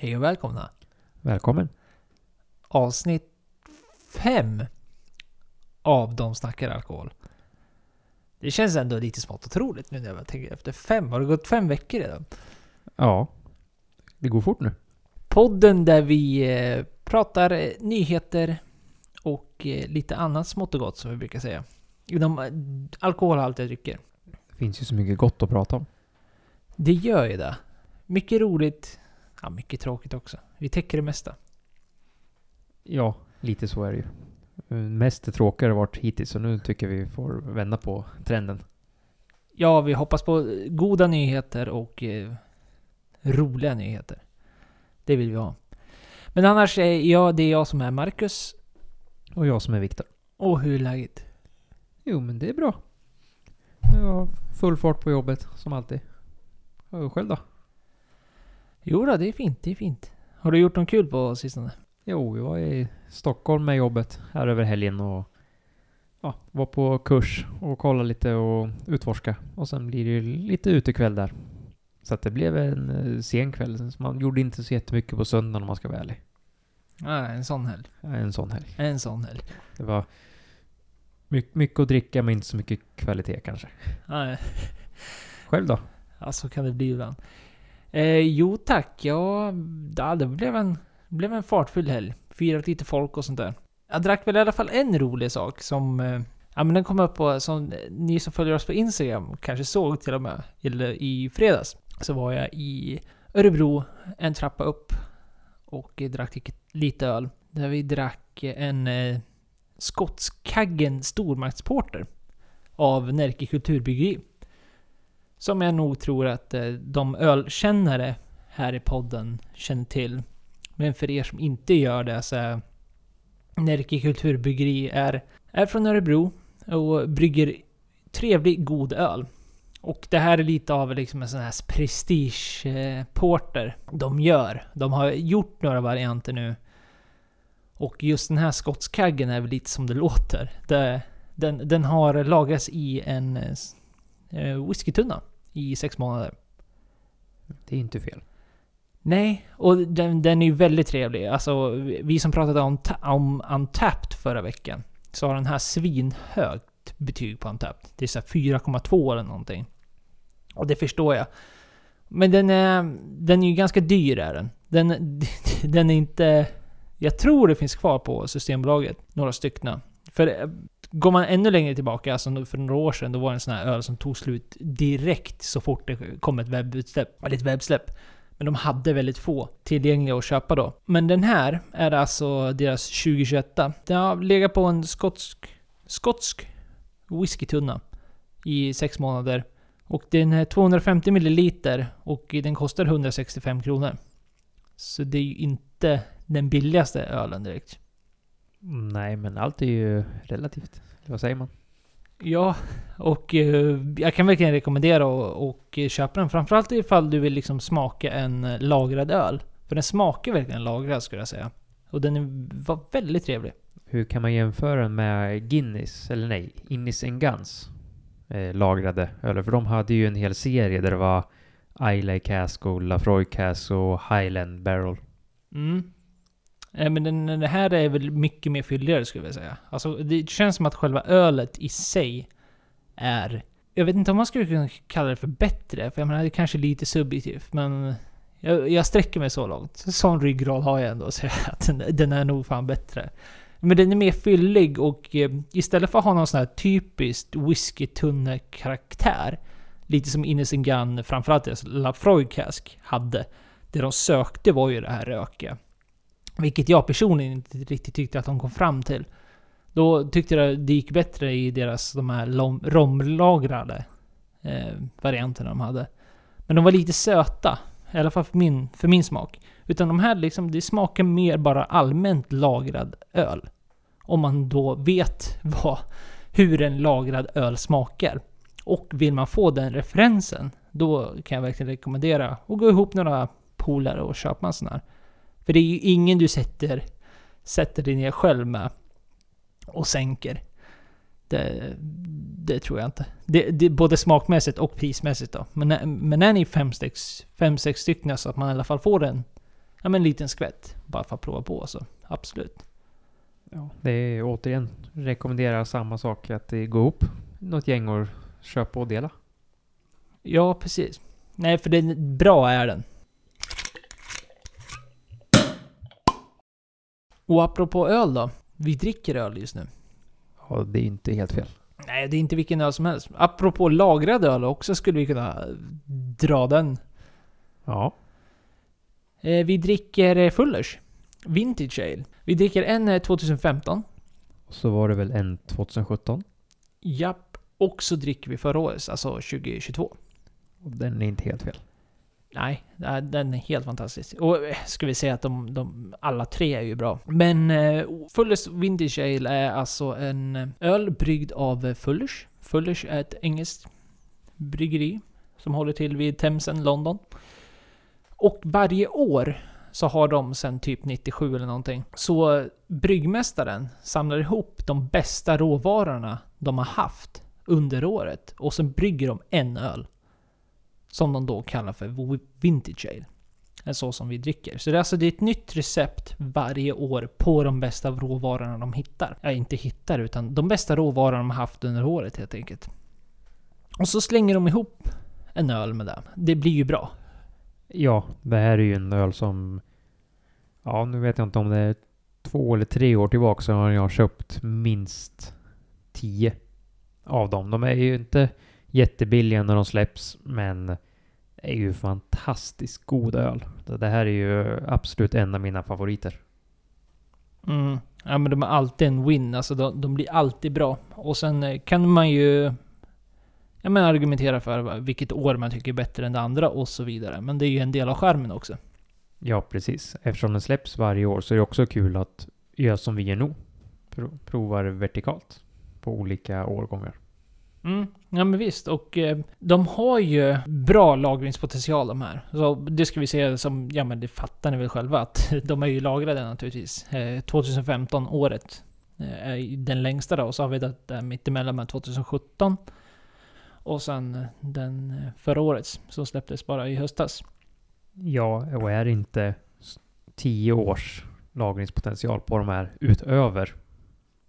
Hej och välkomna. Välkommen. Avsnitt fem av De snackar alkohol. Det känns ändå lite smått otroligt nu när jag tänker efter. Fem? Har det gått fem veckor redan? Ja. Det går fort nu. Podden där vi eh, pratar eh, nyheter och eh, lite annat smått och gott som vi brukar säga. Inom alkoholhaltiga drycker. Det finns ju så mycket gott att prata om. Det gör ju det. Mycket roligt. Ja, mycket tråkigt också. Vi täcker det mesta. Ja, lite så är det ju. Eh, Mest det tråkiga har varit hittills, så nu tycker vi får vända på trenden. Ja, vi hoppas på goda nyheter och eh, roliga nyheter. Det vill vi ha. Men annars är jag, det är jag som är Marcus. Och jag som är Viktor. Och hur är läget? Jo, men det är bra. Jag har full fart på jobbet, som alltid. Och själv då? Jo då, det är fint, det är fint. Har du gjort något kul på sistone? Jo, vi var i Stockholm med jobbet här över helgen och ja, var på kurs och kollade lite och utforska. Och sen blir det ju lite utekväll där. Så att det blev en eh, sen kväll. Så man gjorde inte så jättemycket på söndagen om man ska vara ärlig. Nej, en sån helg. En sån helg. En sån helg. Det var mycket, mycket att dricka men inte så mycket kvalitet kanske. Nej, Själv då? ja, så kan det bli ibland. Eh, jo tack, ja, det blev en, blev en fartfylld helg. Firat lite folk och sånt där. Jag drack väl i alla fall en rolig sak som... Eh, ja men den kom upp på, som ni som följer oss på Instagram kanske såg till och med, eller i fredags. Så var jag i Örebro, en trappa upp. Och drack lite öl. Där vi drack en eh, skotskaggen stormaktsporter. Av Närke Kulturbryggeri. Som jag nog tror att eh, de ölkännare här i podden känner till. Men för er som inte gör det så är Närke Kulturbryggeri är, är från Örebro och brygger trevlig, god öl. Och det här är lite av liksom en sån här prestige-porter de gör. De har gjort några varianter nu. Och just den här skotskaggen är väl lite som det låter. Det, den, den har lagrats i en eh, whiskytunna i sex månader. Det är inte fel. Nej, och den, den är ju väldigt trevlig. Alltså, vi som pratade om, om Untapped förra veckan, så har den här svinhögt betyg på Untapped. Det är så här 4,2 eller någonting. Och det förstår jag. Men den är, den är ju ganska dyr är den. Den, den är inte... Jag tror det finns kvar på Systembolaget, några stycken. För eh, går man ännu längre tillbaka, alltså för några år sedan, då var det en sån här öl som tog slut direkt så fort det kom ett webbutsläpp. Eller ett webbsläpp. Men de hade väldigt få tillgängliga att köpa då. Men den här är alltså deras 2021. Den har legat på en skotsk, skotsk whiskytunna i sex månader. Och den är 250 milliliter och den kostar 165 kronor. Så det är ju inte den billigaste ölen direkt. Nej, men allt är ju relativt. Vad säger man? Ja, och eh, jag kan verkligen rekommendera att och köpa den. Framförallt ifall du vill liksom smaka en lagrad öl. För den smakar verkligen lagrad skulle jag säga. Och den är, var väldigt trevlig. Hur kan man jämföra den med Guinness, eller nej, Innis Guns eh, lagrade öler? För de hade ju en hel serie där det var Islay Cask och Lafroy Cask och Highland Barrel. Mm. Eh, men den, den här är väl mycket mer fylligare skulle jag säga. Alltså det känns som att själva ölet i sig är... Jag vet inte om man skulle kunna kalla det för bättre, för jag menar det är kanske lite subjektivt, men... Jag, jag sträcker mig så långt. Sån ryggrad har jag ändå så att den, den är nog fan bättre. Men den är mer fyllig och eh, istället för att ha någon sån här typiskt whiskytunne-karaktär, lite som Innes Gun, framförallt deras Lafroy Cask, hade. Det de sökte var ju det här rökiga. Vilket jag personligen inte riktigt tyckte att de kom fram till. Då tyckte jag det gick bättre i deras de här romlagrade eh, varianterna de hade. Men de var lite söta. I alla fall för min, för min smak. Utan de här liksom, det smakar mer bara allmänt lagrad öl. Om man då vet vad, hur en lagrad öl smakar. Och vill man få den referensen, då kan jag verkligen rekommendera att gå ihop några polare och köpa en sån här. För det är ju ingen du sätter, sätter dig ner själv med och sänker. Det, det tror jag inte. Det, det, både smakmässigt och prismässigt då. Men, men är ni fem, sex, fem, sex stycken så att man i alla fall får en, ja, men en liten skvätt. Bara för att prova på så absolut. Ja, det är återigen, rekommenderar samma sak, att det går ihop något gäng och köpa och dela. Ja, precis. Nej, för den bra är den. Och apropå öl då. Vi dricker öl just nu. Ja, det är inte helt fel. Nej, det är inte vilken öl som helst. Apropå lagrad öl också skulle vi kunna dra den. Ja, Eh, Vi dricker eh, Fullers. Vintage Ale. Vi dricker en eh, 2015. och så var det väl en 2017. Japp. Och så dricker vi förra året, alltså 2022. Och den är inte helt fel. Nej, den är helt fantastisk. Och eh, ska vi säga att de, de alla tre är ju bra. Men eh, Fullers Vintage Ale är alltså en eh, öl bryggd av eh, Fullers. Fullers är ett engelskt bryggeri som håller till vid Themsen, London. Och varje år så har de sen typ 97 eller någonting. Så bryggmästaren samlar ihop de bästa råvarorna de har haft under året. Och sen brygger de en öl. Som de då kallar för Vintage Ale. En så som vi dricker. Så det är alltså det är ett nytt recept varje år på de bästa råvarorna de hittar. Ja, inte hittar, utan de bästa råvarorna de har haft under året helt enkelt. Och så slänger de ihop en öl med det. Det blir ju bra. Ja, det här är ju en öl som... Ja, nu vet jag inte om det är två eller tre år tillbaka så har jag köpt minst tio av dem. De är ju inte jättebilliga när de släpps, men är ju fantastiskt god öl. Det här är ju absolut en av mina favoriter. Mm. Ja men de är alltid en win, alltså de, de blir alltid bra. Och sen eh, kan man ju... Jag menar argumentera för vilket år man tycker är bättre än det andra och så vidare. Men det är ju en del av skärmen också. Ja, precis. Eftersom den släpps varje år så är det också kul att göra som vi gör nu. Pro- provar vertikalt på olika årgångar. Mm, ja men visst. Och eh, de har ju bra lagringspotential de här. Så det ska vi se som, ja men det fattar ni väl själva att de är ju lagrade naturligtvis. Eh, 2015 året eh, är den längsta då. Och så har vi det där mittemellan med 2017. Och sen eh, den eh, förra årets som släpptes bara i höstas. Ja, och är inte s- tio års lagringspotential på de här utöver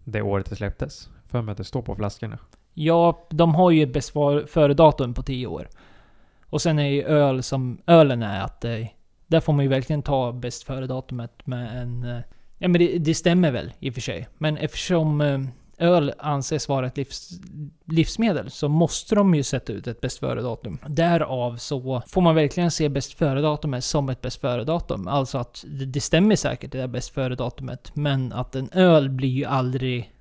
det året det släpptes? För mig att det står på flaskorna. Ja, de har ju ett bäst före-datum på 10 år. Och sen är ju öl som ölen är att eh, där får man ju verkligen ta bäst före-datumet med en... Eh, ja men det, det stämmer väl i och för sig. Men eftersom eh, öl anses vara ett livs, livsmedel så måste de ju sätta ut ett bäst före-datum. Därav så får man verkligen se bäst före-datumet som ett bäst före-datum. Alltså att det, det stämmer säkert det där bäst före-datumet. Men att en öl blir ju aldrig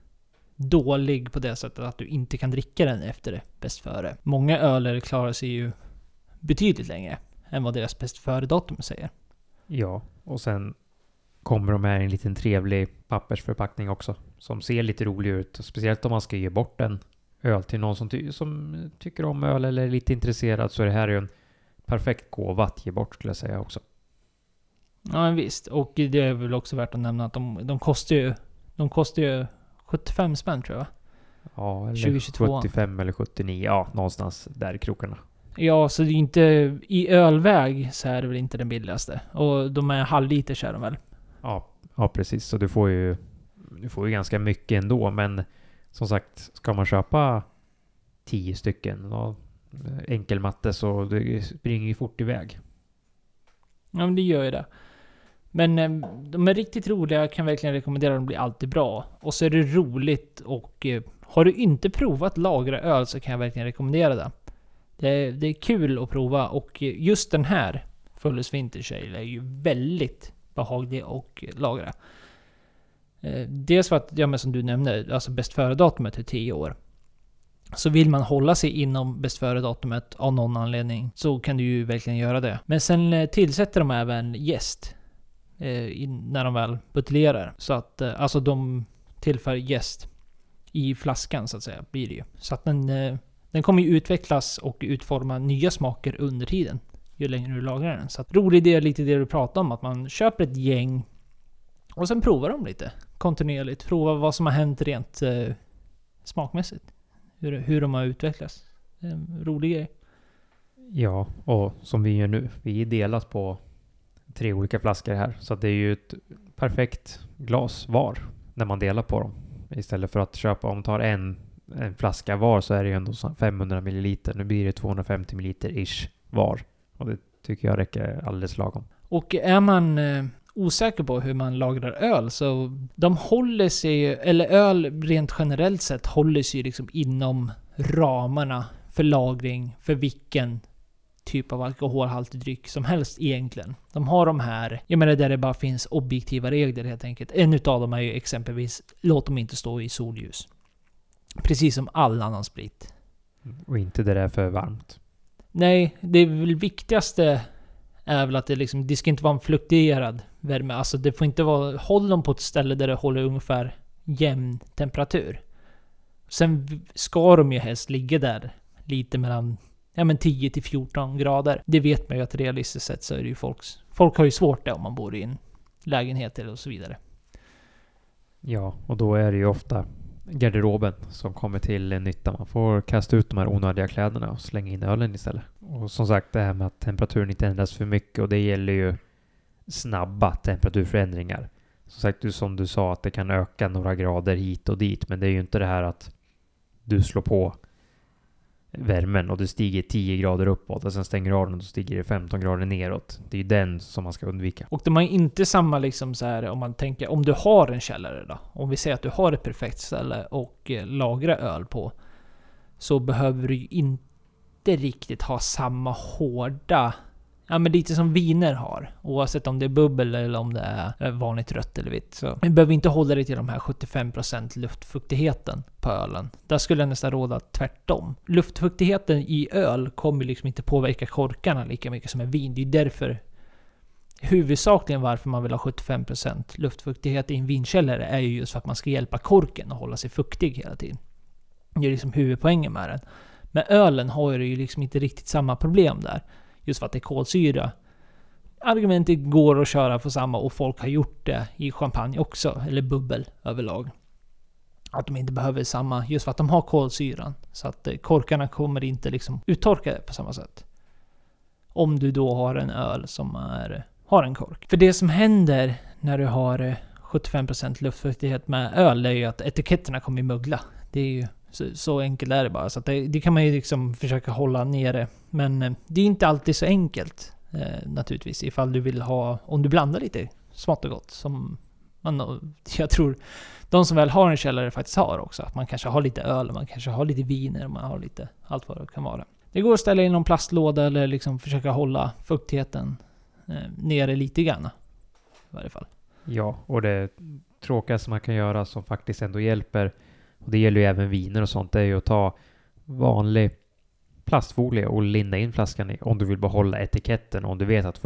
dålig på det sättet att du inte kan dricka den efter bäst före. Många öler klarar sig ju betydligt längre än vad deras bäst före-datum säger. Ja, och sen kommer de i en liten trevlig pappersförpackning också. Som ser lite rolig ut. Speciellt om man ska ge bort en öl till någon som, ty- som tycker om öl eller är lite intresserad så är det här ju en perfekt gåva att ge bort skulle jag säga också. Ja visst, och det är väl också värt att nämna att de, de kostar ju... De kostar ju 75 spänn tror jag. Ja, eller 2022. 75 eller 79. Ja, någonstans där i krokarna. Ja, så det är inte... I ölväg så är det väl inte den billigaste. Och de är halvliters är de väl? Ja, ja precis. Så du får ju du får ju ganska mycket ändå. Men som sagt, ska man köpa 10 stycken ja, enkel matte så det springer ju fort iväg. Ja men det gör ju det. Men eh, de är riktigt roliga, jag kan verkligen rekommendera dem, de blir alltid bra. Och så är det roligt och eh, har du inte provat lagra öl så kan jag verkligen rekommendera det. Det är, det är kul att prova och eh, just den här Fulles Vintage Ale är ju väldigt behaglig att lagra. Dels för att, ja men som du nämnde, alltså bäst före-datumet är 10 år. Så vill man hålla sig inom bäst före-datumet av någon anledning så kan du ju verkligen göra det. Men sen tillsätter de även jäst eh, in, när de väl buteljerar. Så att, eh, alltså de tillför jäst i flaskan så att säga, blir det ju. Så att den, eh, den kommer ju utvecklas och utforma nya smaker under tiden. Ju längre du lagrar den. Så att, rolig idé är lite det du pratar om, att man köper ett gäng och sen provar de lite kontinuerligt. Prova vad som har hänt rent eh, smakmässigt. Hur, hur de har utvecklats. Det är en rolig grej. Ja, och som vi gör nu. Vi är delat på tre olika flaskor här. Så det är ju ett perfekt glas var när man delar på dem. Istället för att köpa, om man tar en, en flaska var så är det ju ändå 500 milliliter. Nu blir det 250 milliliter ish var. Och det tycker jag räcker alldeles lagom. Och är man eh, osäker på hur man lagrar öl så de håller sig, eller öl rent generellt sett håller sig liksom inom ramarna för lagring för vilken typ av alkoholhaltig dryck som helst egentligen. De har de här, jag menar där det bara finns objektiva regler helt enkelt. En utav dem är ju exempelvis, låt dem inte stå i solljus. Precis som all annan sprit. Och inte där det är för varmt. Nej, det är väl viktigaste är väl att det liksom, det ska inte vara en fluktuerad värme. Alltså det får inte vara, håll dem på ett ställe där det håller ungefär jämn temperatur. Sen ska de ju helst ligga där lite mellan ja, men 10 till 14 grader. Det vet man ju att realistiskt sett så är det ju folks... Folk har ju svårt det om man bor i en lägenhet eller och så vidare. Ja, och då är det ju ofta garderoben som kommer till nytta. Man får kasta ut de här onödiga kläderna och slänga in ölen istället. Och som sagt, det här med att temperaturen inte ändras för mycket och det gäller ju snabba temperaturförändringar. Som sagt, som du sa, att det kan öka några grader hit och dit, men det är ju inte det här att du slår på värmen och det stiger 10 grader uppåt och sen stänger av den och då stiger det 15 grader neråt. Det är ju den som man ska undvika. Och de har inte samma liksom så här om man tänker om du har en källare då. Om vi säger att du har ett perfekt ställe och eh, lagra öl på. Så behöver du ju inte riktigt ha samma hårda Ja men lite som viner har. Oavsett om det är bubbel eller om det är eh, vanligt rött eller vitt. Så du behöver inte hålla dig till de här 75% luftfuktigheten på ölen. Där skulle jag nästan råda tvärtom. Luftfuktigheten i öl kommer liksom inte påverka korkarna lika mycket som en vin. Det är därför huvudsakligen varför man vill ha 75% luftfuktighet i en vinkällare är ju just för att man ska hjälpa korken att hålla sig fuktig hela tiden. Det är liksom huvudpoängen med den. Men ölen har ju liksom inte riktigt samma problem där. Just för att det är kolsyra. Argumentet går att köra på samma och folk har gjort det i champagne också, eller bubbel överlag. Att de inte behöver samma, just för att de har kolsyran. Så att eh, korkarna kommer inte liksom uttorkade på samma sätt. Om du då har en öl som är, har en kork. För det som händer när du har eh, 75% luftfuktighet med öl är ju att etiketterna kommer mögla. Det är ju så, så enkelt är det bara. Så det, det, kan man ju liksom försöka hålla nere. Men eh, det är inte alltid så enkelt. Eh, naturligtvis. Ifall du vill ha... Om du blandar lite smått och gott. Som man, jag tror de som väl har en källare faktiskt har också. Att man kanske har lite öl, man kanske har lite viner, man har lite allt vad det kan vara. Det går att ställa in någon plastlåda eller liksom försöka hålla fuktigheten eh, nere lite grann. I varje fall. Ja, och det tråkigaste man kan göra som faktiskt ändå hjälper och det gäller ju även viner och sånt, det är ju att ta vanlig plastfolie och linda in flaskan i om du vill behålla etiketten om du vet att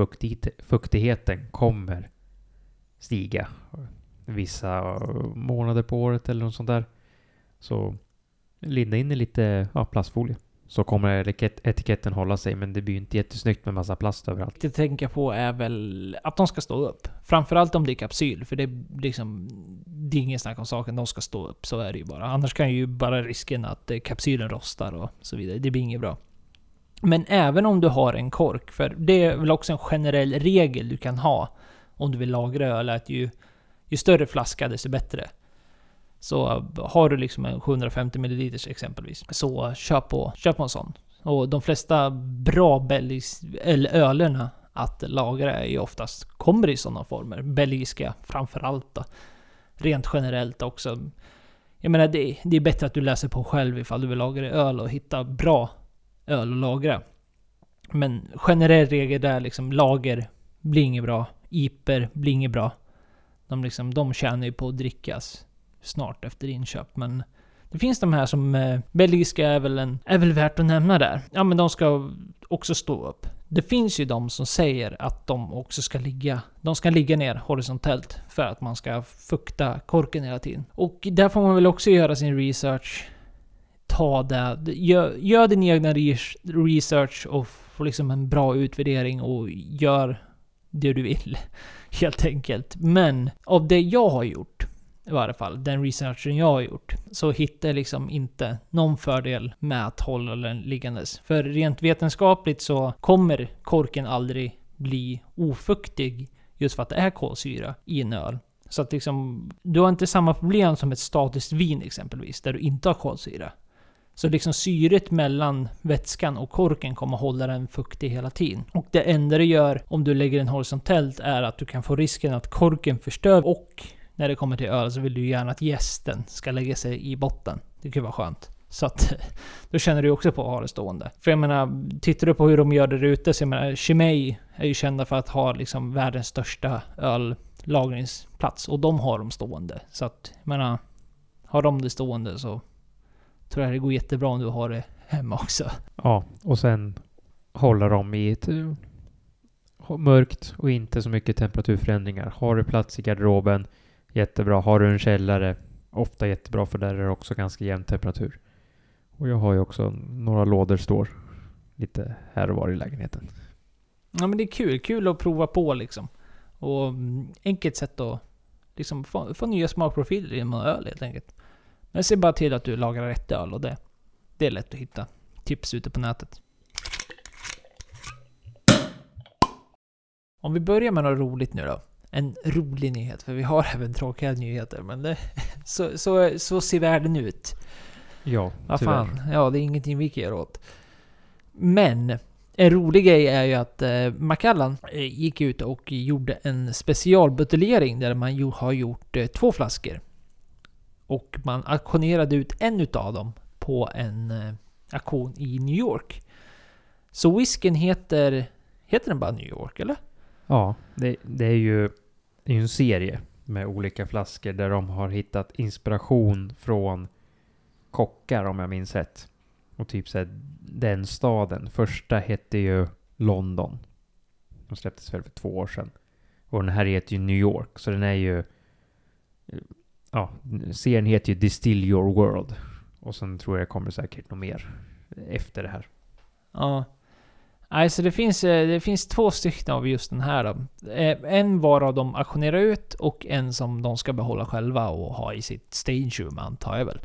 fuktigheten kommer stiga vissa månader på året eller något sånt där. Så linda in i lite ja, plastfolie så kommer etiketten hålla sig, men det blir ju inte jättesnyggt med massa plast överallt. Det jag tänker på är väl att de ska stå upp. Framförallt om det är kapsyl, för det är liksom... Det är ingen snack om saken, de ska stå upp. Så är det ju bara. Annars kan ju bara risken att eh, kapsylen rostar och så vidare. Det blir inget bra. Men även om du har en kork, för det är väl också en generell regel du kan ha om du vill lagra öl, att ju, ju större flaska desto bättre. Så har du liksom en 750 ml exempelvis, så köp på, köp på en sån. Och de flesta bra belgis, eller ölerna att lagra är ju oftast, kommer i sådana former. Belgiska framförallt då. Rent generellt också. Jag menar, det, det är bättre att du läser på själv ifall du vill lagra öl och hitta bra öl att lagra. Men generell regel där liksom, lager blir inget bra. Iper blir inget bra. De, liksom, de tjänar ju på att drickas snart efter inköp. Men det finns de här som... Eh, belgiska är väl, en, är väl värt att nämna där. Ja, men de ska också stå upp. Det finns ju de som säger att de också ska ligga... De ska ligga ner horisontellt för att man ska fukta korken hela tiden. Och där får man väl också göra sin research. Ta det. Gör, gör din egna research och få liksom en bra utvärdering och gör det du vill. Helt enkelt. Men av det jag har gjort i varje fall, den researchen jag har gjort, så hittar jag liksom inte någon fördel med att hålla den liggandes. För rent vetenskapligt så kommer korken aldrig bli ofuktig just för att det är kolsyra i en öl. Så att liksom, du har inte samma problem som ett statiskt vin exempelvis, där du inte har kolsyra. Så liksom syret mellan vätskan och korken kommer hålla den fuktig hela tiden. Och det enda det gör om du lägger den horisontellt är att du kan få risken att korken förstör och när det kommer till öl så vill du gärna att gästen ska lägga sig i botten. Det kan ju vara skönt. Så att då känner du också på att ha det stående. För jag menar, tittar du på hur de gör det där ute, så jag menar, Chimay är ju kända för att ha liksom världens största öllagringsplats. Och de har dem stående. Så att, jag menar, har de det stående så tror jag det går jättebra om du har det hemma också. Ja, och sen hålla dem i ett eh, mörkt och inte så mycket temperaturförändringar. Har du plats i garderoben, jättebra. Har du en källare, ofta jättebra för där är det också ganska jämn temperatur. Och jag har ju också några lådor står lite här och var i lägenheten. Ja men det är kul. Kul att prova på liksom. Och mm, enkelt sätt att liksom få, få nya smakprofiler genom öl helt enkelt. Men se bara till att du lagar rätt öl och det, det är lätt att hitta tips ute på nätet. Om vi börjar med något roligt nu då. En rolig nyhet, för vi har även tråkiga nyheter. Men det, så, så, så ser världen ut. Ja, Vad tyvärr. fan, ja det är ingenting vi kan göra åt. Men en rolig grej är ju att eh, Macallan eh, gick ut och gjorde en specialbuteljering där man ju har gjort eh, två flaskor. Och man auktionerade ut en utav dem på en eh, auktion i New York. Så whiskyn heter... Heter den bara New York eller? Ja, det, det är ju är ju en serie med olika flaskor där de har hittat inspiration från kockar om jag minns rätt. Och typ såhär den staden. Första hette ju London. De släpptes väl för två år sedan. Och den här heter ju New York. Så den är ju... Ja, serien heter ju Distill Your World. Och sen tror jag det kommer säkert något mer efter det här. Ja. Alltså det finns, eh, det finns två stycken av just den här. då. Eh, En varav de auktionerar ut och en som de ska behålla själva och ha i sitt stage room antar jag väl.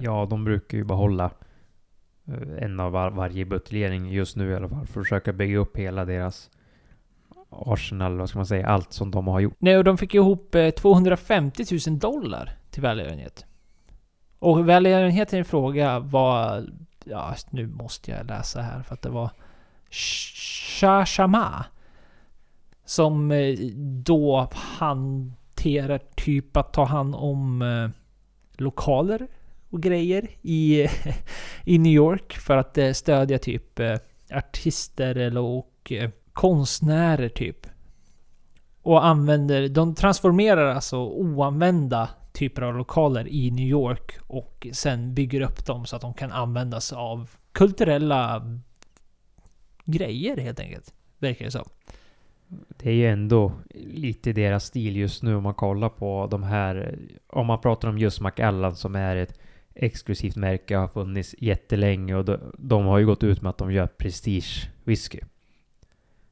Ja, de brukar ju behålla eh, en av var, varje buteljering just nu i alla fall. För att försöka bygga upp hela deras arsenal, vad ska man säga, allt som de har gjort. Nej, och de fick ihop eh, 250 000 dollar till välgörenhet. Och välgörenheten i fråga var... Ja, nu måste jag läsa här för att det var... Shashama. Som eh, då hanterar typ att ta hand om eh, lokaler och grejer i, i New York för att eh, stödja typ artister eller och konstnärer typ. Och använder, de transformerar alltså oanvända typer av lokaler i New York och sen bygger upp dem så att de kan användas av kulturella grejer helt enkelt. Verkar det som. Det är ju ändå lite deras stil just nu om man kollar på de här, om man pratar om just McAllen som är ett exklusivt märke, har funnits jättelänge och de, de har ju gått ut med att de gör prestige whisky.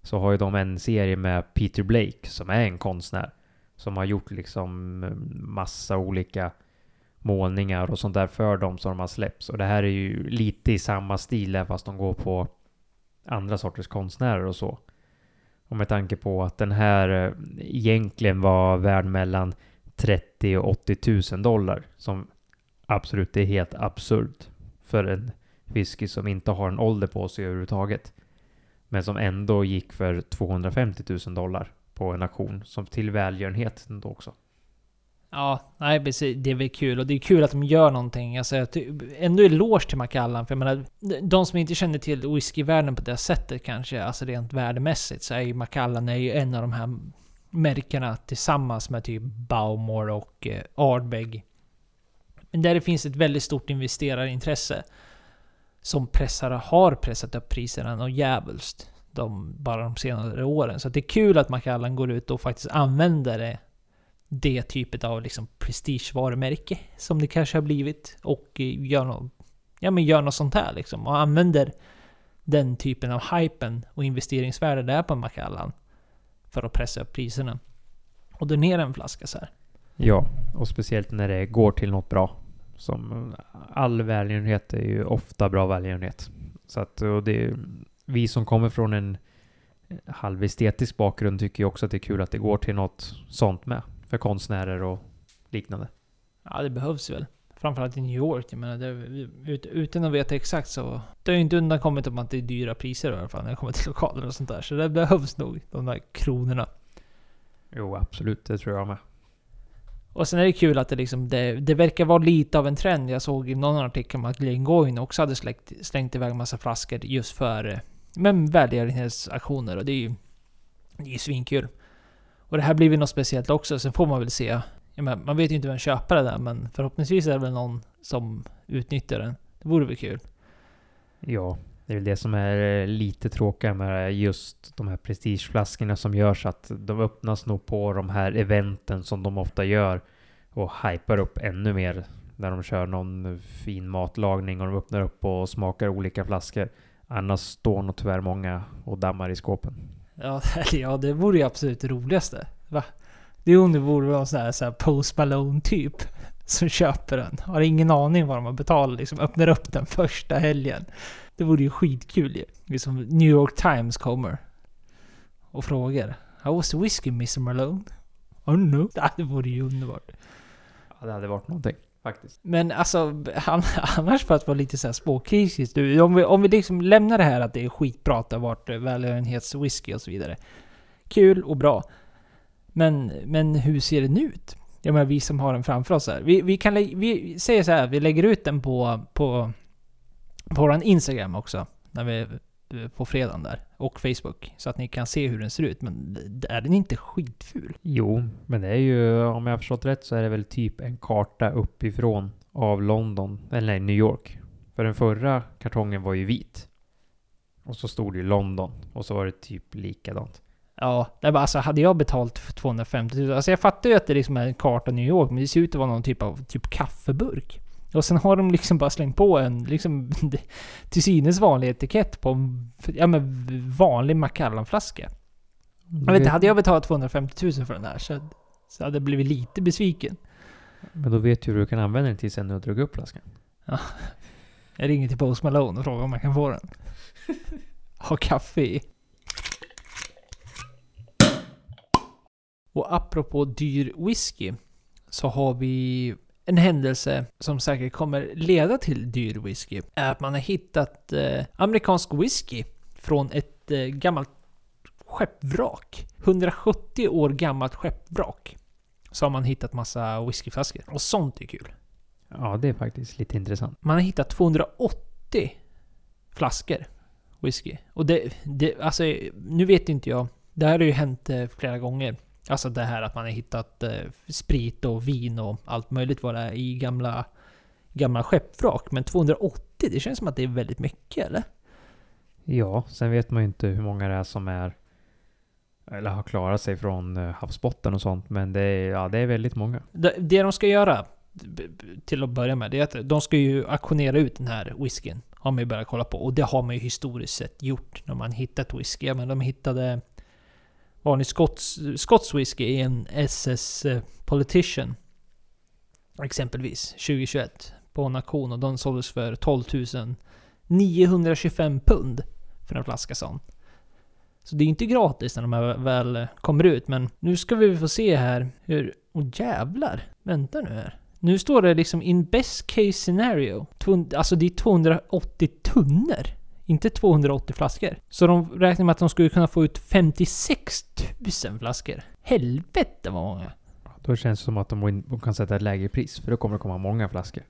Så har ju de en serie med Peter Blake som är en konstnär som har gjort liksom mm, massa olika målningar och sånt där för dem som de har släppts. Och det här är ju lite i samma stil där fast de går på andra sorters konstnärer och så. Och med tanke på att den här eh, egentligen var värd mellan 30 och 80 000 dollar. Som absolut är helt absurt för en whisky som inte har en ålder på sig överhuvudtaget. Men som ändå gick för 250 000 dollar på en auktion. Som till välgörenhet då också. Ja, nej precis. Det är väl kul. Och det är kul att de gör någonting. Alltså, ändå eloge till Macallan. För jag menar, de som inte känner till whiskyvärlden på det sättet kanske, alltså rent värdemässigt, så är ju Macallan är ju en av de här märkena tillsammans med typ Baumor och eh, Ardbeg. Men där det finns ett väldigt stort investerarintresse. Som pressar, har pressat upp priserna något djävulskt. De, bara de senare åren. Så det är kul att Macallan går ut och faktiskt använder det det typet av liksom prestigevarumärke som det kanske har blivit och eh, gör något, ja, men gör något sånt här liksom och använder den typen av hypen och investeringsvärde det är på Macallan för att pressa upp priserna. Och donera en flaska så här. Ja, och speciellt när det går till något bra. Som eh, all välgörenhet är ju ofta bra välgörenhet. Så att och det vi som kommer från en eh, halvestetisk bakgrund tycker ju också att det är kul att det går till något sånt med. För konstnärer och liknande. Ja, det behövs väl. Framförallt i New York. Jag menar, det, ut, utan att veta exakt så... Det har ju inte undankommit om att det är dyra priser i alla fall när det kommer till lokaler och sånt där. Så det behövs nog, de där kronorna. Jo, absolut. Det tror jag med. Och sen är det kul att det liksom, det, det verkar vara lite av en trend. Jag såg i någon artikel om att Glengoyne också hade slängt, slängt iväg massa flaskor just för eh, men välgörenhetsaktioner. Och det är ju det är ju svinkul. Och det här blir väl något speciellt också. Sen får man väl se. Ja, man vet ju inte vem köpare det är, men förhoppningsvis är det väl någon som utnyttjar den. Det vore väl kul. Ja, det är väl det som är eh, lite tråkigt med just de här prestigeflaskorna som görs att de öppnas nog på de här eventen som de ofta gör och hypar upp ännu mer när de kör någon fin matlagning och de öppnar upp och smakar olika flaskor. Annars står nog tyvärr många och dammar i skåpen. Ja, ja det vore ju absolut det roligaste. Va? Det är om det vore någon sån här, så här Post Malone typ som köper den. Har ingen aning vad de har betalat. Liksom öppnar upp den första helgen. Det vore ju skitkul ju. Liksom New York Times kommer. Och frågar. How was the whiskey Mr Malone? Oh no. Det vore ju underbart. Ja, det hade varit någonting. Faktiskt. Men alltså, annars för att vara lite såhär spåkritisk. Du, om vi, om vi liksom lämnar det här att det är skitbra att det har varit eh, välgörenhetswhisky och så vidare. Kul och bra. Men, men hur ser den ut? Jag menar vi som har den framför oss här. Vi, vi kan vi säger så här, vi lägger ut den på, på, på vår Instagram också. När vi, eh, på fredagen där. Och Facebook. Så att ni kan se hur den ser ut. Men är den inte skitful? Jo, men det är ju, om jag har förstått rätt så är det väl typ en karta uppifrån av London, eller nej, New York. För den förra kartongen var ju vit. Och så stod det ju London. Och så var det typ likadant. Ja, det var alltså hade jag betalt för 250 000, alltså jag fattar ju att det liksom är en karta New York, men det ser ut att vara någon typ av typ kaffeburk. Och sen har de liksom bara slängt på en liksom till synes vanlig etikett på en ja, men vanlig Macallan-flaska. Jag vet inte, hade jag betalat 250 000 för den här så, så hade jag blivit lite besviken. Men då vet du hur du kan använda den till sen du dragit upp flaskan. Ja. Jag ringer till Post Malone och frågar om man kan få den. Ha kaffe i. Och apropå dyr whisky så har vi en händelse som säkert kommer leda till dyr whisky. Är att man har hittat eh, amerikansk whisky från ett eh, gammalt skeppvrak. 170 år gammalt skeppvrak. Så har man hittat massa whiskyflaskor. Och sånt är kul. Ja, det är faktiskt lite intressant. Man har hittat 280 flaskor whisky. Och det, det alltså, nu vet inte jag. Det här har ju hänt eh, flera gånger. Alltså det här att man har hittat eh, sprit och vin och allt möjligt vad det är i gamla, gamla skeppvrak. Men 280, det känns som att det är väldigt mycket, eller? Ja, sen vet man ju inte hur många det är som är eller har klarat sig från eh, havsbotten och sånt. Men det är, ja, det är väldigt många. Det, det de ska göra, till att börja med, det är att de ska ju auktionera ut den här whiskyn. Har man ju börjat kolla på. Och det har man ju historiskt sett gjort när man hittat whisky. Men de hittade vanlig skots, skots whisky i en SS eh, Politician. Exempelvis 2021 på en auktion och den såldes för 12 925 pund för en flaska sån. Så det är inte gratis när de här väl eh, kommer ut, men nu ska vi få se här hur... Åh oh, jävlar! Vänta nu här. Nu står det liksom in best case scenario. Alltså det är 280 tunnor. Inte 280 flaskor. Så de räknar med att de skulle kunna få ut 56 000 flaskor. Helvete vad många! Då känns det som att de kan sätta ett lägre pris, för då kommer det komma många flaskor.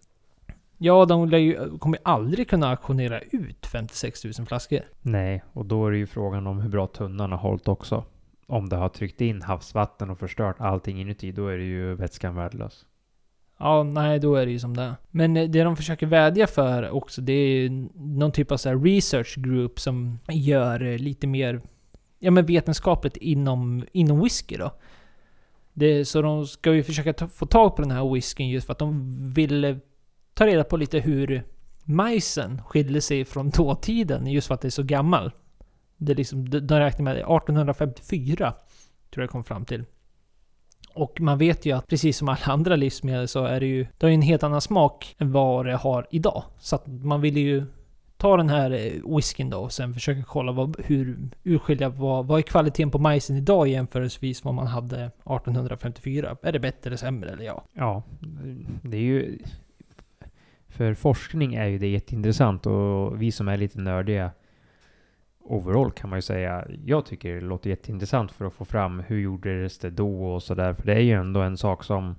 Ja, de ju, kommer aldrig kunna auktionera ut 56 000 flaskor. Nej, och då är det ju frågan om hur bra tunnan har hållit också. Om det har tryckt in havsvatten och förstört allting inuti, då är det ju vätskan värdelös. Ja, nej, då är det ju som det Men eh, det de försöker vädja för också, det är ju någon typ av så research group som gör eh, lite mer ja, men vetenskapligt inom, inom whisky då. Det, så de ska ju försöka ta, få tag på den här whiskyn just för att de vill eh, ta reda på lite hur majsen skiljer sig från dåtiden just för att det är så gammal. Det är liksom, de räknar med 1854, tror jag kom fram till. Och man vet ju att precis som alla andra livsmedel så är det ju, det har ju en helt annan smak än vad det har idag. Så att man vill ju ta den här eh, whiskyn då och sen försöka kolla vad, hur urskilja vad, vad är kvaliteten på majsen idag jämförelsevis vad man hade 1854? Är det bättre eller sämre eller ja? Ja, det är ju... För forskning är ju det jätteintressant och vi som är lite nördiga overall kan man ju säga. Jag tycker det låter jätteintressant för att få fram hur gjordes det då och sådär. För det är ju ändå en sak som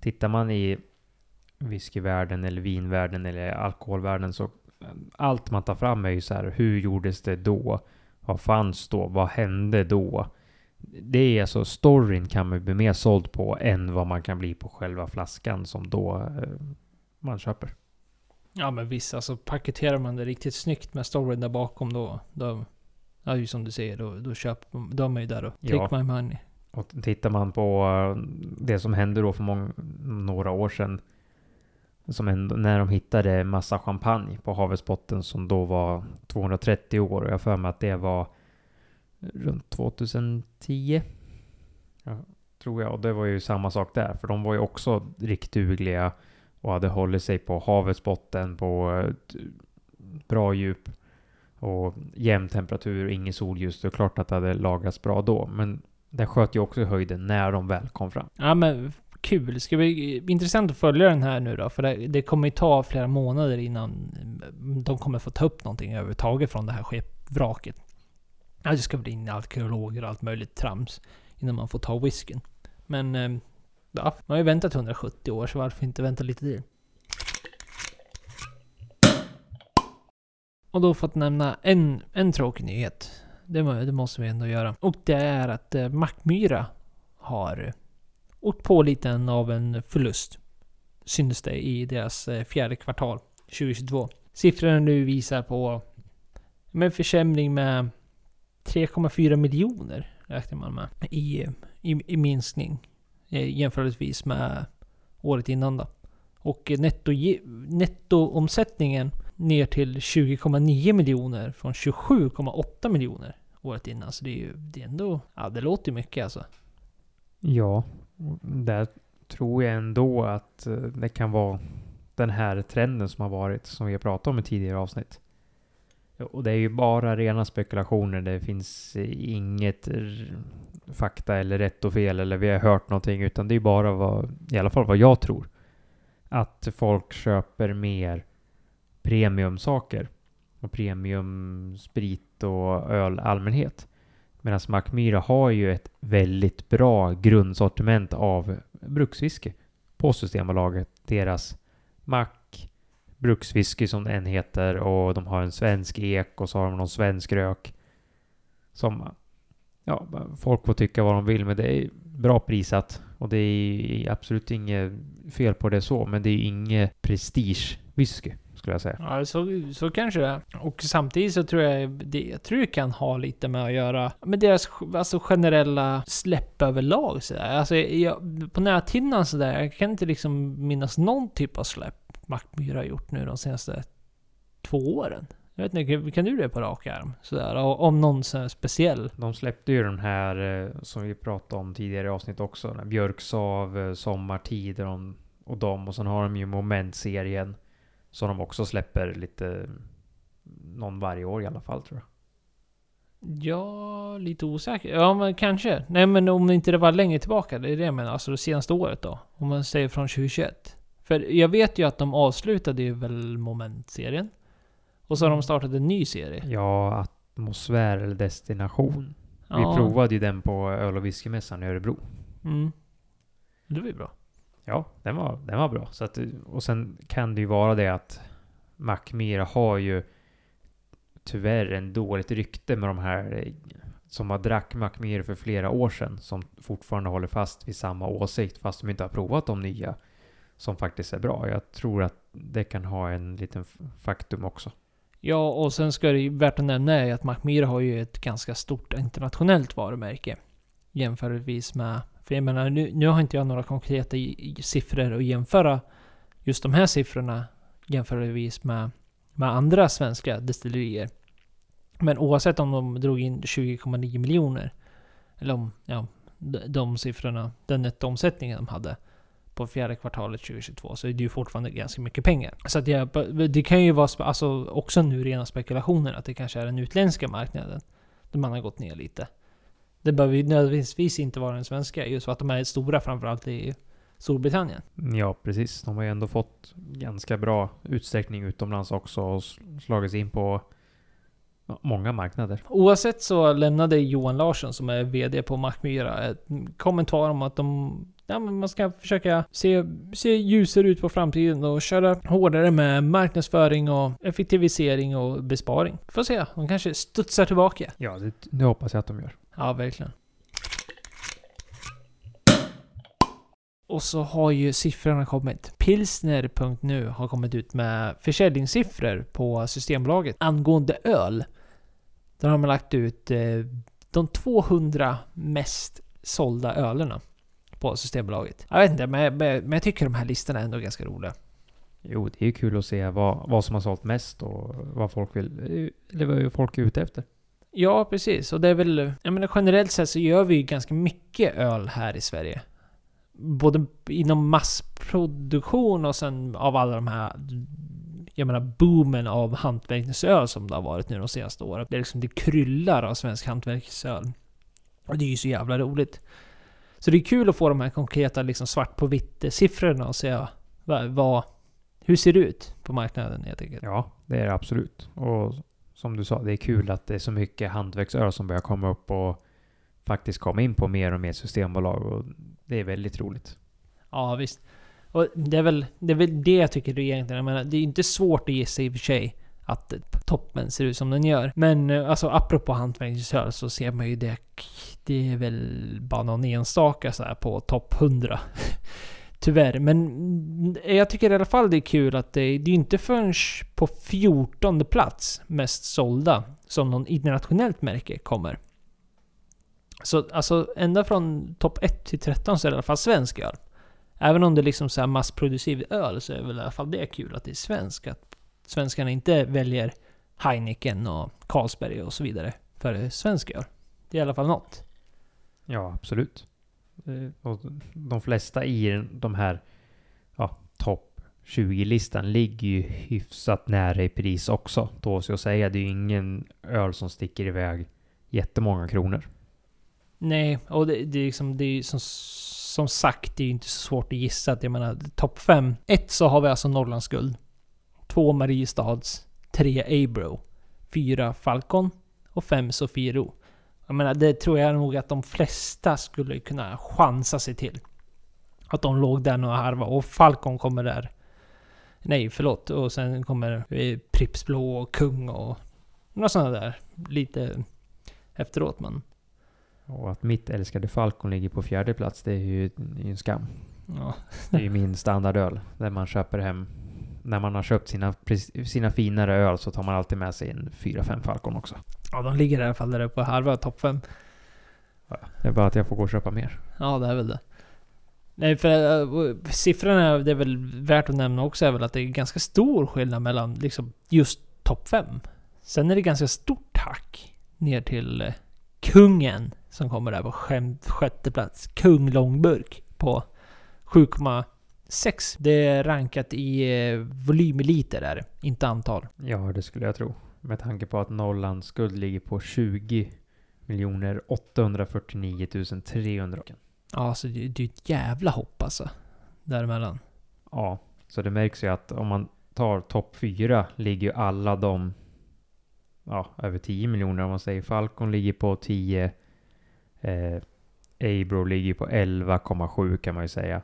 tittar man i whiskyvärlden eller vinvärlden eller alkoholvärlden så allt man tar fram är ju så här, hur gjordes det då? Vad fanns då? Vad hände då? Det är alltså storyn kan man bli mer såld på än vad man kan bli på själva flaskan som då eh, man köper. Ja men visst, alltså paketerar man det riktigt snyggt med storyn där bakom då, då ja ju som du säger, då, då köper då är man ju där och take Ja. my money. Och tittar man på eh, det som hände då för många, några år sedan. Som ändå, när de hittade massa champagne på havets botten som då var 230 år. Och jag för mig att det var runt 2010. Ja, tror jag. Och det var ju samma sak där. För de var ju också riktdugliga och hade hållit sig på havets botten på eh, bra djup och jämn temperatur och ingen solljus. Det är klart att det hade lagrats bra då. Men det sköt ju också i höjden när de väl kom fram. Ja men kul. Det ska bli intressant att följa den här nu då. För det, det kommer ju ta flera månader innan mm, de kommer få ta upp någonting överhuvudtaget från det här skeppvraket. Ja, det ska bli in arkeologer och allt möjligt trams innan man får ta whiskyn. Men ehm, ja, man har ju väntat 170 år så varför inte vänta lite till? Och då fått nämna en, en tråkig nyhet. Det, det måste vi ändå göra. Och det är att eh, Mackmyra har åkt på lite av en förlust. Syns det i deras eh, fjärde kvartal 2022. Siffrorna nu visar på en försämring med 3,4 miljoner räknar man med i, i, i minskning Eh, jämförelsevis med året innan då. Och eh, netto, nettoomsättningen ner till 20,9 miljoner från 27,8 miljoner året innan. Så det är ju det är ändå... Ja, det låter ju mycket alltså. Ja, där tror jag ändå att eh, det kan vara den här trenden som har varit, som vi har pratat om i tidigare avsnitt. Och det är ju bara rena spekulationer. Det finns inget fakta eller rätt och fel eller vi har hört någonting, utan det är bara vad, i alla fall vad jag tror. Att folk köper mer premiumsaker och premiumsprit och öl allmänhet. Medan Mackmyra har ju ett väldigt bra grundsortiment av brukswhisky på Systembolaget. Deras Mack brukswhisky som den heter och de har en svensk ek och så har de någon svensk rök. Som ja, folk får tycka vad de vill men det är bra prissatt och det är absolut inget fel på det så men det är inget prestige whisky skulle jag säga. Ja, så, så kanske det är. Och samtidigt så tror jag det, jag tror det kan ha lite med att göra med deras alltså, generella släpp överlag. Så där. Alltså, jag, på näthinnan sådär, jag kan inte liksom minnas någon typ av släpp Mackmyra har gjort nu de senaste två åren. Jag vet inte, kan- du det på rak arm? Sådär, om någon sån speciell? De släppte ju den här eh, som vi pratade om tidigare i avsnitt också. Björksav, eh, Sommartid och de, och de. Och sen har de ju Moment-serien. Som de också släpper lite någon varje år i alla fall tror jag. Ja, lite osäker. Ja, men kanske. Nej, men om inte det var längre tillbaka. Det är det jag menar. Alltså det senaste året då. Om man säger från 2021. För jag vet ju att de avslutade ju väl Moment-serien. Och så har de startat en ny serie. Ja, Atmosfär eller Destination. Ja. Vi provade ju den på öl och whiskymässan i Örebro. Mm. Det var ju bra. Ja, den var, den var bra. Så att, och sen kan det ju vara det att Mackmyra har ju tyvärr en dåligt rykte med de här eh, som har drack Mackmyra för flera år sedan som fortfarande håller fast vid samma åsikt fast de inte har provat de nya som faktiskt är bra. Jag tror att det kan ha en liten faktum också. Ja, och sen ska det ju värt att nämna är att Mackmyra har ju ett ganska stort internationellt varumärke. Jämförelsevis med... För jag menar, nu, nu har inte jag några konkreta i, i siffror att jämföra just de här siffrorna jämförelsevis med, med andra svenska destillerier. Men oavsett om de drog in 20,9 miljoner, eller om, ja, de, de siffrorna, den nettoomsättningen de hade på fjärde kvartalet 2022. Så det är ju fortfarande ganska mycket pengar. Så att jag, det kan ju vara alltså, också nu rena spekulationer att det kanske är den utländska marknaden. Där man har gått ner lite. Det behöver ju nödvändigtvis inte vara den svenska, just för att de är stora framförallt i Storbritannien. Ja, precis. De har ju ändå fått ganska bra utsträckning utomlands också och s- slagit sig in på många marknader. Oavsett så lämnade Johan Larsson, som är VD på Mackmyra, ett kommentar om att de Ja, men man ska försöka se, se ljusare ut på framtiden och köra hårdare med marknadsföring och effektivisering och besparing. Får se, de kanske studsar tillbaka. Ja, det, det hoppas jag att de gör. Ja, verkligen. Och så har ju siffrorna kommit. Pilsner.nu har kommit ut med försäljningssiffror på Systembolaget angående öl. Där har man lagt ut eh, de 200 mest sålda ölerna på Systembolaget. Jag vet inte, men, men, jag tycker de här listorna är ändå ganska roliga. Jo, det är ju kul att se vad, vad som har sålt mest och vad folk vill, eller vad folk är ute efter. Ja, precis. Och det är väl... Jag menar generellt sett så gör vi ju ganska mycket öl här i Sverige. Både inom massproduktion och sen av alla de här... Jag menar boomen av hantverksöl som det har varit nu de senaste åren. Det är liksom det kryllar av svensk hantverksöl. Och det är ju så jävla roligt. Så det är kul att få de här konkreta liksom svart på vitt siffrorna och se vad, vad, hur ser det ut på marknaden helt enkelt. Ja, det är det absolut. Och som du sa, det är kul att det är så mycket hantverksöl som börjar komma upp och faktiskt komma in på mer och mer systembolag och det är väldigt roligt. Ja, visst. Och det är väl det, är väl det jag tycker egentligen. Jag menar, det är inte svårt att gissa i och för sig att toppen ser ut som den gör. Men eh, alltså apropå hantverksöl så ser man ju det. Det är väl bara någon enstaka så här på topp 100. Tyvärr. Men mm, jag tycker i alla fall det är kul att det, det är inte förrän på 14 plats mest sålda som någon internationellt märke kommer. Så alltså ända från topp 1 till 13 så är det i alla fall svensk öl. Även om det är liksom så här massproducerad öl så är väl i alla fall det kul att det är svensk. Att svenskarna inte väljer Heineken och Carlsberg och så vidare för svensk öl. Det är i alla fall något. Ja, absolut. Eh, Och de flesta i de här ja, topp 20-listan ligger ju hyfsat nära i pris också. Då så att säga, det är ju ingen öl som sticker iväg jättemånga kronor. Nej, och det, det är liksom, det är som, som sagt, det är ju inte så svårt att gissa. Att jag menar, topp 5. 1 så har vi alltså Norrlands guld. 2 Mariestads. 3 Abro. 4 Falcon. Och 5 Sofiero. Jag menar, det tror jag nog att de flesta skulle kunna chansa sig till. Att de låg där och harva och Falcon kommer där. Nej, förlåt. Och sen kommer eh, Pripps Blå och Kung och några sådana där. Lite efteråt men... Och att mitt älskade Falcon ligger på fjärde plats, det är ju, det är ju en skam. Ja. Det är ju min standardöl. Där man köper hem... När man har köpt sina, sina finare öl så tar man alltid med sig en 4-5 Falcon också. Ja, de ligger i alla fall där uppe och harvar topp 5. Det är bara att jag får gå och köpa mer. Ja, det är väl det. Nej, för äh, siffrorna, det är väl värt att nämna också, är väl att det är ganska stor skillnad mellan liksom just topp 5. Sen är det ganska stort hack ner till eh, kungen som kommer där på sjätte plats. Kung långburk på 7,6. Det är rankat i eh, volym i liter där, inte antal. Ja, det skulle jag tro. Med tanke på att Norrlands skuld ligger på 20 miljoner 849 300. Ja, så det, det är ett jävla hopp alltså. Däremellan. Ja, så det märks ju att om man tar topp 4 ligger ju alla de ja, över 10 miljoner om man säger. Falcon ligger på 10. Eh, Abro ligger på 11,7 kan man ju säga.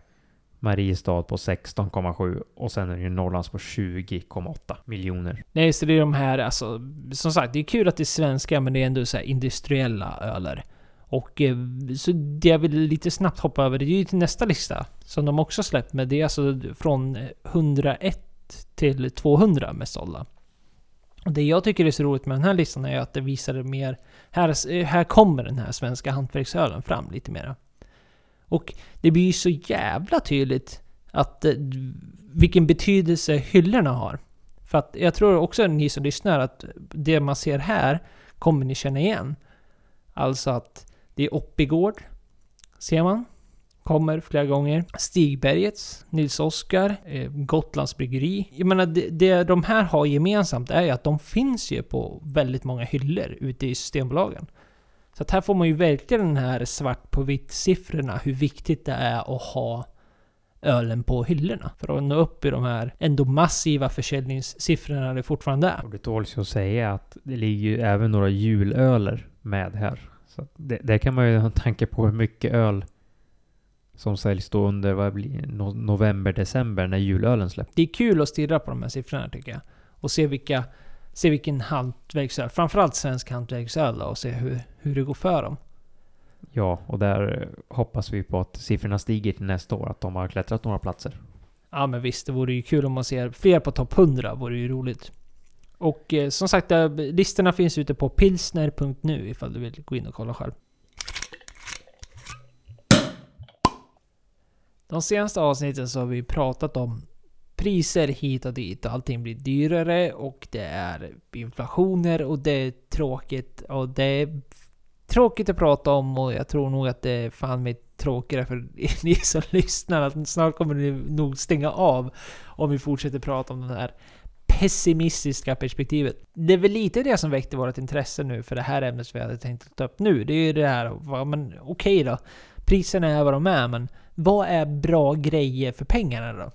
Mariestad på 16,7 och sen är det ju Norrlands på 20,8 miljoner. Nej, så det är de här, alltså, som sagt, det är kul att det är svenska, men det är ändå så här industriella öler. Och eh, så det jag vill lite snabbt hoppa över, det är ju till nästa lista, som de också släppt med. Det är alltså från 101 till 200 mest sålda. Och det jag tycker är så roligt med den här listan är att det visar det mer... Här, eh, här kommer den här svenska hantverksölen fram lite mera. Och det blir ju så jävla tydligt att eh, vilken betydelse hyllorna har. För att jag tror också ni som lyssnar att det man ser här kommer ni känna igen. Alltså att det är Oppigård, ser man. kommer flera gånger. Stigbergets, Nils Oskar, eh, Gotlands Bryggeri. Jag menar, det, det de här har gemensamt är ju att de finns ju på väldigt många hyllor ute i Systembolagen. Så att här får man ju verkligen den här svart på vitt siffrorna, hur viktigt det är att ha ölen på hyllorna. För att nå upp i de här ändå massiva försäljningssiffrorna det fortfarande är. Och det tåls ju att säga att det ligger ju även några julöler med här. Så det, där kan man ju ha en tanke på hur mycket öl som säljs då under vad blir, no, november, december när julölen släpps. Det är kul att stirra på de här siffrorna tycker jag. Och se vilka se vilken hantverksöl, framförallt svensk hantverksöl och se hur, hur det går för dem. Ja, och där hoppas vi på att siffrorna stiger till nästa år, att de har klättrat några platser. Ja men visst, det vore ju kul om man ser fler på topp 100, vore ju roligt. Och eh, som sagt, där, listorna finns ute på pilsner.nu ifall du vill gå in och kolla själv. De senaste avsnitten så har vi pratat om priser hit och dit och allting blir dyrare och det är inflationer och det är tråkigt och det är tråkigt att prata om och jag tror nog att det är fan mig tråkigare för ni som lyssnar att snart kommer ni nog stänga av om vi fortsätter prata om det här pessimistiska perspektivet. Det är väl lite det som väckte vårt intresse nu för det här ämnet som vi hade tänkt ta upp nu. Det är ju det här, men okej okay då. Priserna är vad de är, men vad är bra grejer för pengarna då?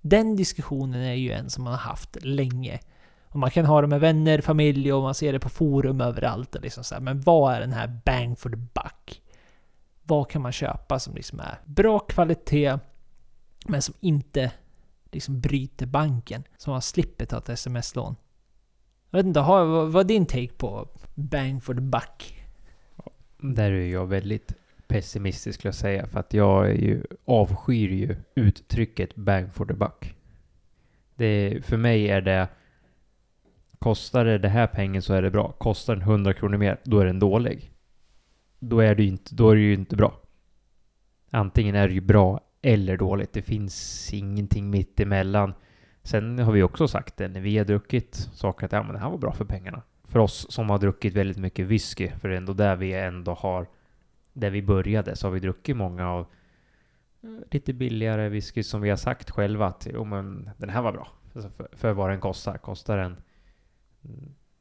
Den diskussionen är ju en som man har haft länge. Och man kan ha det med vänner, familj och man ser det på forum överallt. Och liksom så här. Men vad är den här bang for the buck? Vad kan man köpa som liksom är bra kvalitet men som inte liksom bryter banken? Så man slipper ta ett sms-lån. Jag vet inte, vad är din take på bang for the buck? Där är jag väldigt pessimistisk skulle jag säga. För att jag är ju, avskyr ju uttrycket bang for the buck. Det, för mig är det Kostar det det här pengen så är det bra. Kostar den 100 kronor mer, då är den dålig. Då är det ju inte, då är det ju inte bra. Antingen är det ju bra eller dåligt. Det finns ingenting mitt emellan. Sen har vi också sagt det när vi har druckit saker att ja, men det här var bra för pengarna. För oss som har druckit väldigt mycket whisky, för det är ändå där vi ändå har där vi började så har vi druckit många av eh, lite billigare whisky som vi har sagt själva att oh, men den här var bra. Alltså för, för vad den kostar. Kostar den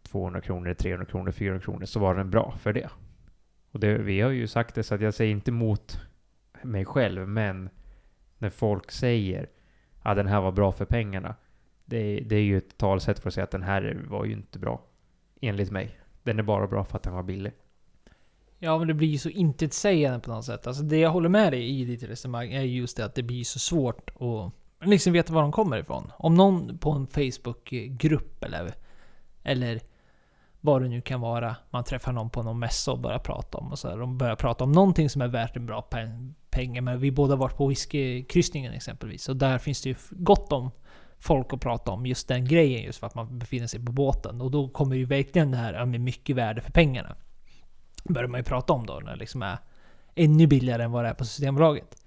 200 kronor, 300 kronor, 400 kronor så var den bra för det. Och det, vi har ju sagt det så att jag säger inte emot mig själv men när folk säger att den här var bra för pengarna. Det, det är ju ett talsätt för att säga att den här var ju inte bra. Enligt mig. Den är bara bra för att den var billig. Ja, men det blir ju så intetsägande på något sätt. Alltså det jag håller med dig i ditt resonemang är just det att det blir så svårt att liksom veta var de kommer ifrån. Om någon på en Facebookgrupp eller, eller vad det nu kan vara, man träffar någon på någon mässa och börjar prata om och så här, De börjar prata om någonting som är värt en bra pengar. Men vi båda varit på whiskykryssningen exempelvis. Och där finns det ju gott om folk att prata om just den grejen just för att man befinner sig på båten. Och då kommer ju verkligen det här med mycket värde för pengarna börjar man ju prata om då, när det liksom är ännu billigare än vad det är på Systembolaget.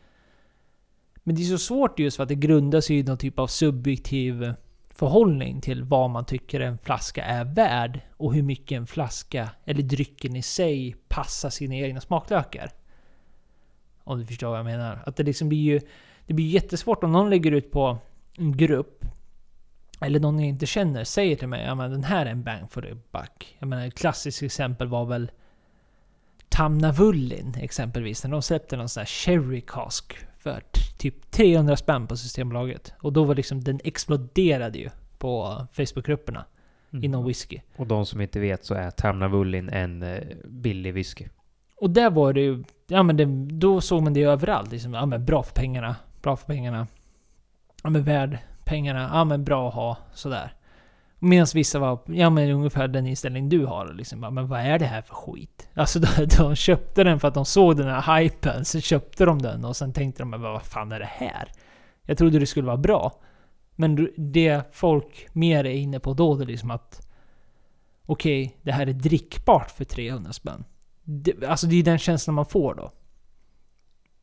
Men det är så svårt just för att det grundar sig i någon typ av subjektiv förhållning till vad man tycker en flaska är värd och hur mycket en flaska, eller drycken i sig, passar sina egna smaklökar. Om du förstår vad jag menar. Att det liksom blir ju... Det blir jättesvårt om någon lägger ut på en grupp eller någon jag inte känner säger till mig ja den här är en bang for the buck. Jag menar ett klassiskt exempel var väl Tamnavullin exempelvis, när de släppte någon sån här Cherry Cask för typ 300 spänn på Systembolaget. Och då var liksom, den exploderade ju på Facebookgrupperna mm. inom whisky. Och de som inte vet så är Tamnavullin en eh, billig whisky. Och där var det ju, ja men det, då såg man det överallt. Liksom, ja men bra för pengarna, bra för pengarna. Ja men värd pengarna, ja men bra att ha, sådär. Medan vissa var, ja men ungefär den inställning du har. Liksom, men vad är det här för skit? Alltså de, de köpte den för att de såg den här hypen, så köpte de den och sen tänkte de, men vad fan är det här? Jag trodde det skulle vara bra. Men det folk mer är inne på då, det är liksom att okej, okay, det här är drickbart för 300 spänn. Det, alltså det är den känslan man får då.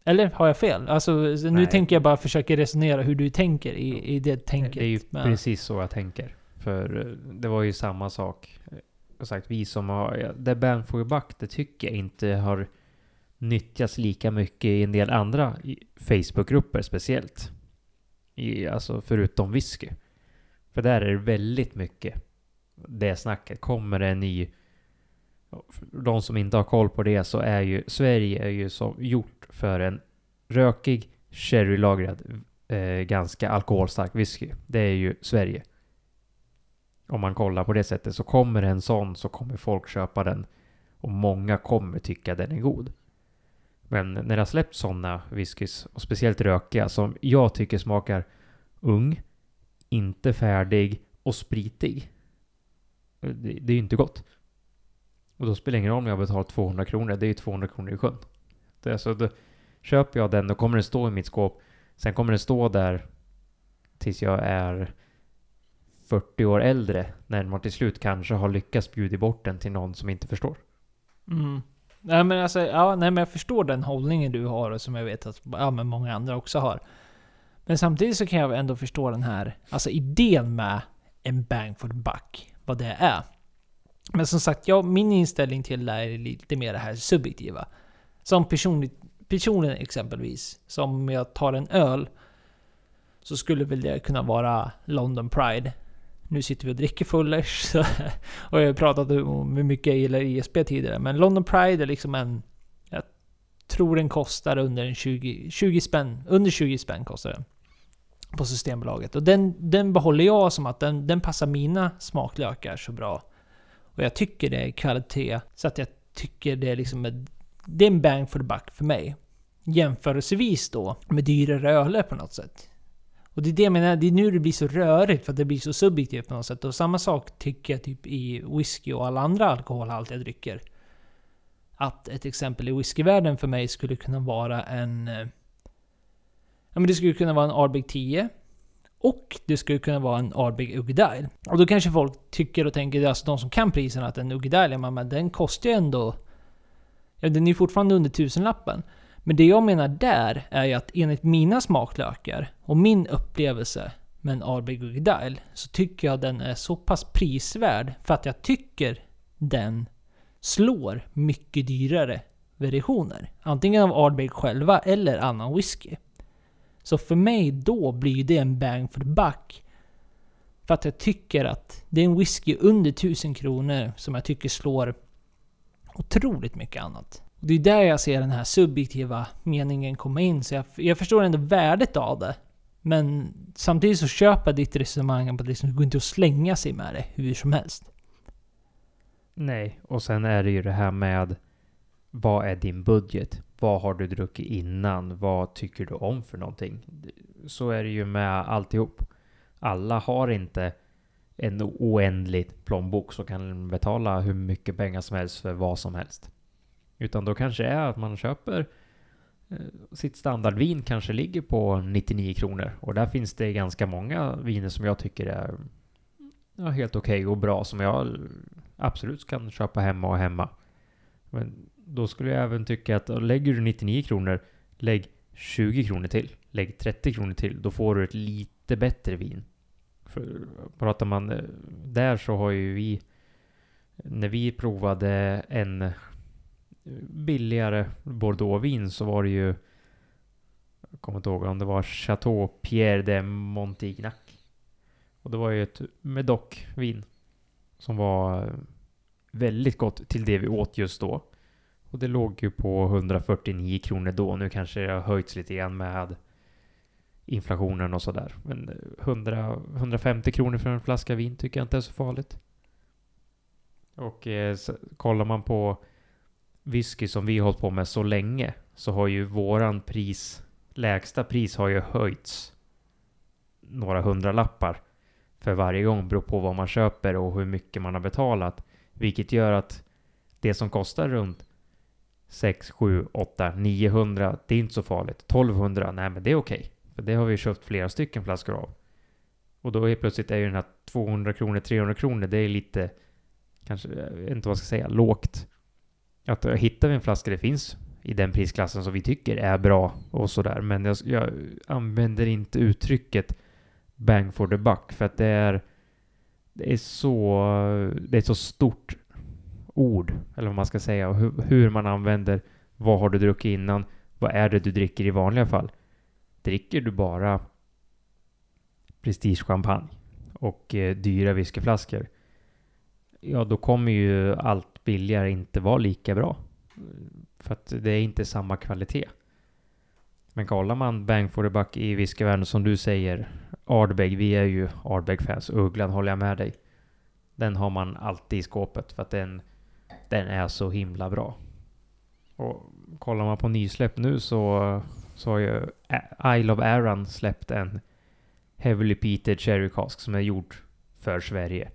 Eller har jag fel? Alltså nu Nej. tänker jag bara försöka resonera hur du tänker i, i det tänket. Det är ju precis så jag tänker. För eh, det var ju samma sak. Eh, jag sagt, vi som har... Det Ben for det tycker jag inte har nyttjas lika mycket i en del andra Facebookgrupper speciellt. I, alltså förutom whisky. För där är det väldigt mycket det snacket. Kommer det en ny... för De som inte har koll på det så är ju Sverige är ju som gjort för en rökig, sherrylagrad, eh, ganska alkoholstark whisky. Det är ju Sverige. Om man kollar på det sättet så kommer en sån så kommer folk köpa den och många kommer tycka den är god. Men när det har släppt sådana whiskys, och speciellt rökiga, som jag tycker smakar ung, inte färdig och spritig. Det, det är ju inte gott. Och då spelar det ingen roll om jag betalar 200 kronor, det är ju 200 kronor i sjön. Det så alltså, då köper jag den, då kommer den stå i mitt skåp. Sen kommer den stå där tills jag är 40 år äldre, när man till slut kanske har lyckats bjuda bort den till någon som inte förstår. Mm. Nej men alltså, ja, nej men jag förstår den hållningen du har och som jag vet att ja, men många andra också har. Men samtidigt så kan jag ändå förstå den här, alltså idén med en bang for the buck, vad det är. Men som sagt, ja, min inställning till det är lite mer det här subjektiva. Som personligt, personen exempelvis, som om jag tar en öl, så skulle väl det kunna vara London Pride. Nu sitter vi och dricker fullers, så och jag har pratat om hur mycket jag gillar ISP tidigare. Men London Pride är liksom en... Jag tror den kostar under en 20, 20 spänn. Under 20 spänn kostar den. På Systembolaget. Och den, den behåller jag som att den, den passar mina smaklökar så bra. Och jag tycker det är kvalitet. Så att jag tycker det är liksom... Ett, det är en bang for the buck för mig. Jämförelsevis då med dyrare öler på något sätt. Och det är det jag menar, det är nu det blir så rörigt för att det blir så subjektivt på något sätt. Och samma sak tycker jag typ i whisky och alla andra alkoholhaltiga drycker. Att ett exempel i whiskyvärlden för mig skulle kunna vara en... Eh, ja men det skulle kunna vara en Ardbeg 10. Och det skulle kunna vara en Ardbeg Uggedile. Och då kanske folk tycker och tänker, alltså de som kan priserna, att en Uggedile, ja, men den kostar ju ändå... Ja, den är ju fortfarande under tusenlappen. Men det jag menar där är ju att enligt mina smaklökar och min upplevelse med en Ardbeg Uggedile så tycker jag den är så pass prisvärd för att jag tycker den slår mycket dyrare versioner. Antingen av Ardbeg själva eller annan whisky. Så för mig då blir det en bang for the buck. För att jag tycker att det är en whisky under 1000 kronor som jag tycker slår otroligt mycket annat. Och Det är där jag ser den här subjektiva meningen komma in. Så jag, jag förstår ändå värdet av det. Men samtidigt så köper jag ditt resonemang om att liksom, det går inte att slänga sig med det hur som helst. Nej, och sen är det ju det här med vad är din budget? Vad har du druckit innan? Vad tycker du om för någonting? Så är det ju med alltihop. Alla har inte en oändlig plånbok som kan betala hur mycket pengar som helst för vad som helst. Utan då kanske det är att man köper eh, sitt standardvin kanske ligger på 99 kronor. Och där finns det ganska många viner som jag tycker är ja, helt okej och bra som jag absolut kan köpa hemma och hemma. Men då skulle jag även tycka att lägger du 99 kronor, lägg 20 kronor till. Lägg 30 kronor till. Då får du ett lite bättre vin. För pratar man eh, där så har ju vi när vi provade en billigare Bordeauxvin så var det ju jag kommer inte ihåg om det var Chateau Pierre de Montignac. Och det var ju ett Medoc-vin som var eh, väldigt gott till det vi åt just då. Och det låg ju på 149 kronor då. Nu kanske det har höjts lite grann med inflationen och sådär. Men eh, 100, 150 kronor för en flaska vin tycker jag inte är så farligt. Och eh, så, kollar man på whisky som vi har hållit på med så länge så har ju våran pris, lägsta pris har ju höjts några hundralappar för varje gång beror på vad man köper och hur mycket man har betalat. Vilket gör att det som kostar runt 6, 7, 8, 900, det är inte så farligt. 1200, nej men det är okej. För det har vi köpt flera stycken flaskor av. Och då är plötsligt är ju den här 200 kronor, 300 kronor, det är lite, kanske, jag vet inte vad jag ska säga, lågt. Att eh, hittar vi en flaska det finns i den prisklassen som vi tycker är bra och sådär. Men jag, jag använder inte uttrycket bang for the buck för att det är det är så det är ett så stort ord eller vad man ska säga och hur, hur man använder Vad har du druckit innan? Vad är det du dricker i vanliga fall? Dricker du bara prestigechampagne och eh, dyra whiskyflaskor, ja då kommer ju allt billigare inte vara lika bra. För att det är inte samma kvalitet. Men kollar man bang for the buck i whiskyvärlden som du säger, Ardbeg, vi är ju Ardbeg-fans, Ugglan håller jag med dig. Den har man alltid i skåpet för att den, den är så himla bra. Och kollar man på nysläpp nu så, så har ju Isle of Aran släppt en Heavily Peated Cherry Cask som är gjord för Sverige.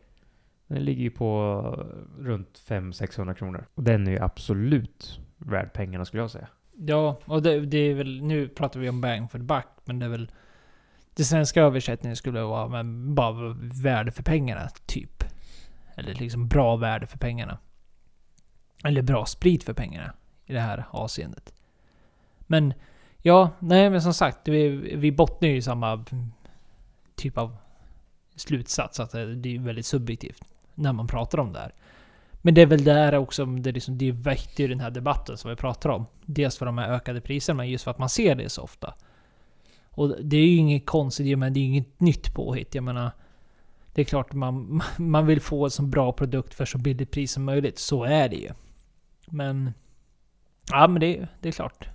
Den ligger ju på runt 500-600 kronor. Och den är ju absolut värd pengarna skulle jag säga. Ja, och det, det, är väl... Nu pratar vi om bang for the buck, men det är väl... Den svenska översättningen skulle vara men bara värde för pengarna, typ. Eller liksom bra värde för pengarna. Eller bra sprit för pengarna i det här avseendet. Men ja, nej men som sagt, vi, vi bottnar ju i samma typ av slutsats. Att det är väldigt subjektivt när man pratar om det här. Men det är väl där också, det, liksom, det väckte ju den här debatten som vi pratar om. Dels för de här ökade priserna, men just för att man ser det så ofta. Och det är ju inget konstigt, men det är ju inget nytt påhitt. Jag menar, det är klart man, man vill få en så bra produkt för så billigt pris som möjligt. Så är det ju. Men... Ja, men det, det är klart.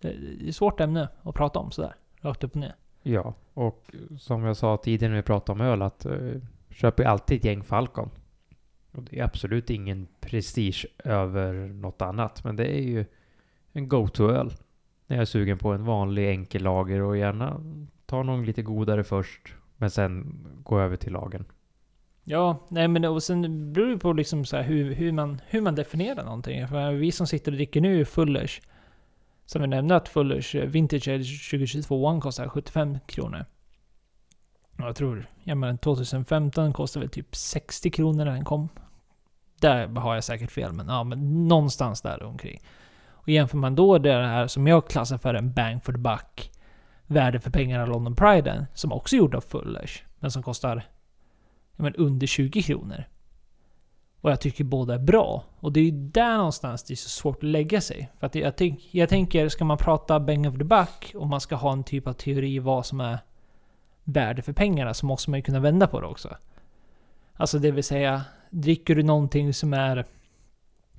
Det, det är ett svårt ämne att prata om sådär. Rakt upp och ner. Ja, och som jag sa tidigare när vi pratade om öl, att eh, Köper ju alltid ett gäng Falcon. Och det är absolut ingen prestige över något annat, men det är ju en go-to-öl. När jag är sugen på en vanlig enkel lager och gärna ta någon lite godare först, men sen gå över till lagen. Ja, nej men och sen beror det på liksom så hur, hur, man, hur man definierar någonting. För vi som sitter och dricker nu är Fullers, som vi nämnde att Fullers eh, Vintage 2022 kostar 75 kronor. Jag tror, ja men 2015 kostade väl typ 60 kronor när den kom. Där har jag säkert fel, men ja, men någonstans där omkring. Och jämför man då det här som jag klassar för en bang for the buck, värde för pengarna London Priden, som också är gjord av Fullers, men som kostar ja, men under 20 kronor. Och jag tycker båda är bra. Och det är ju där någonstans det är så svårt att lägga sig. För att jag, tänk, jag tänker, ska man prata bang of the buck och man ska ha en typ av teori vad som är värde för pengarna så måste man ju kunna vända på det också. Alltså det vill säga, dricker du någonting som är...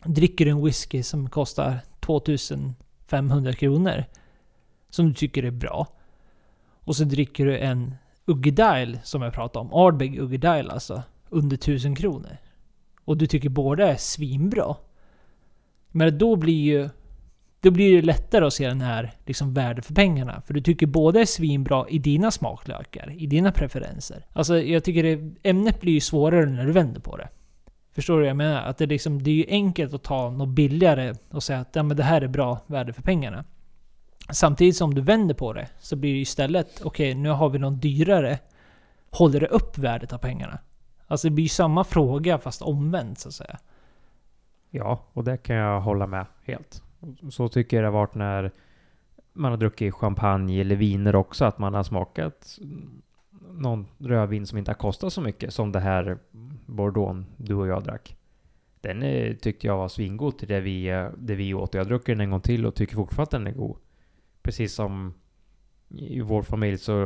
Dricker du en whisky som kostar 2500 kronor, som du tycker är bra, och så dricker du en Uggedile som jag pratade om, Ardbeg Uggedile alltså, under 1000 kronor. Och du tycker båda är svinbra. Men då blir ju då blir det lättare att se den här liksom värde för pengarna. För du tycker båda är svinbra i dina smaklökar, i dina preferenser. Alltså jag tycker det, ämnet blir ju svårare när du vänder på det. Förstår du vad jag menar? Att det, liksom, det är ju enkelt att ta något billigare och säga att ja, men det här är bra värde för pengarna. Samtidigt som du vänder på det så blir det istället, okej okay, nu har vi någon dyrare. Håller det upp värdet av pengarna? Alltså det blir ju samma fråga fast omvänt så att säga. Ja, och det kan jag hålla med helt. Så tycker jag det har varit när man har druckit champagne eller viner också, att man har smakat någon rödvin som inte har kostat så mycket som det här Bordeaux du och jag drack. Den är, tyckte jag var svingod till det vi, eh, det vi åt. Jag druckit den en gång till och tycker fortfarande att den är god. Precis som i vår familj, så,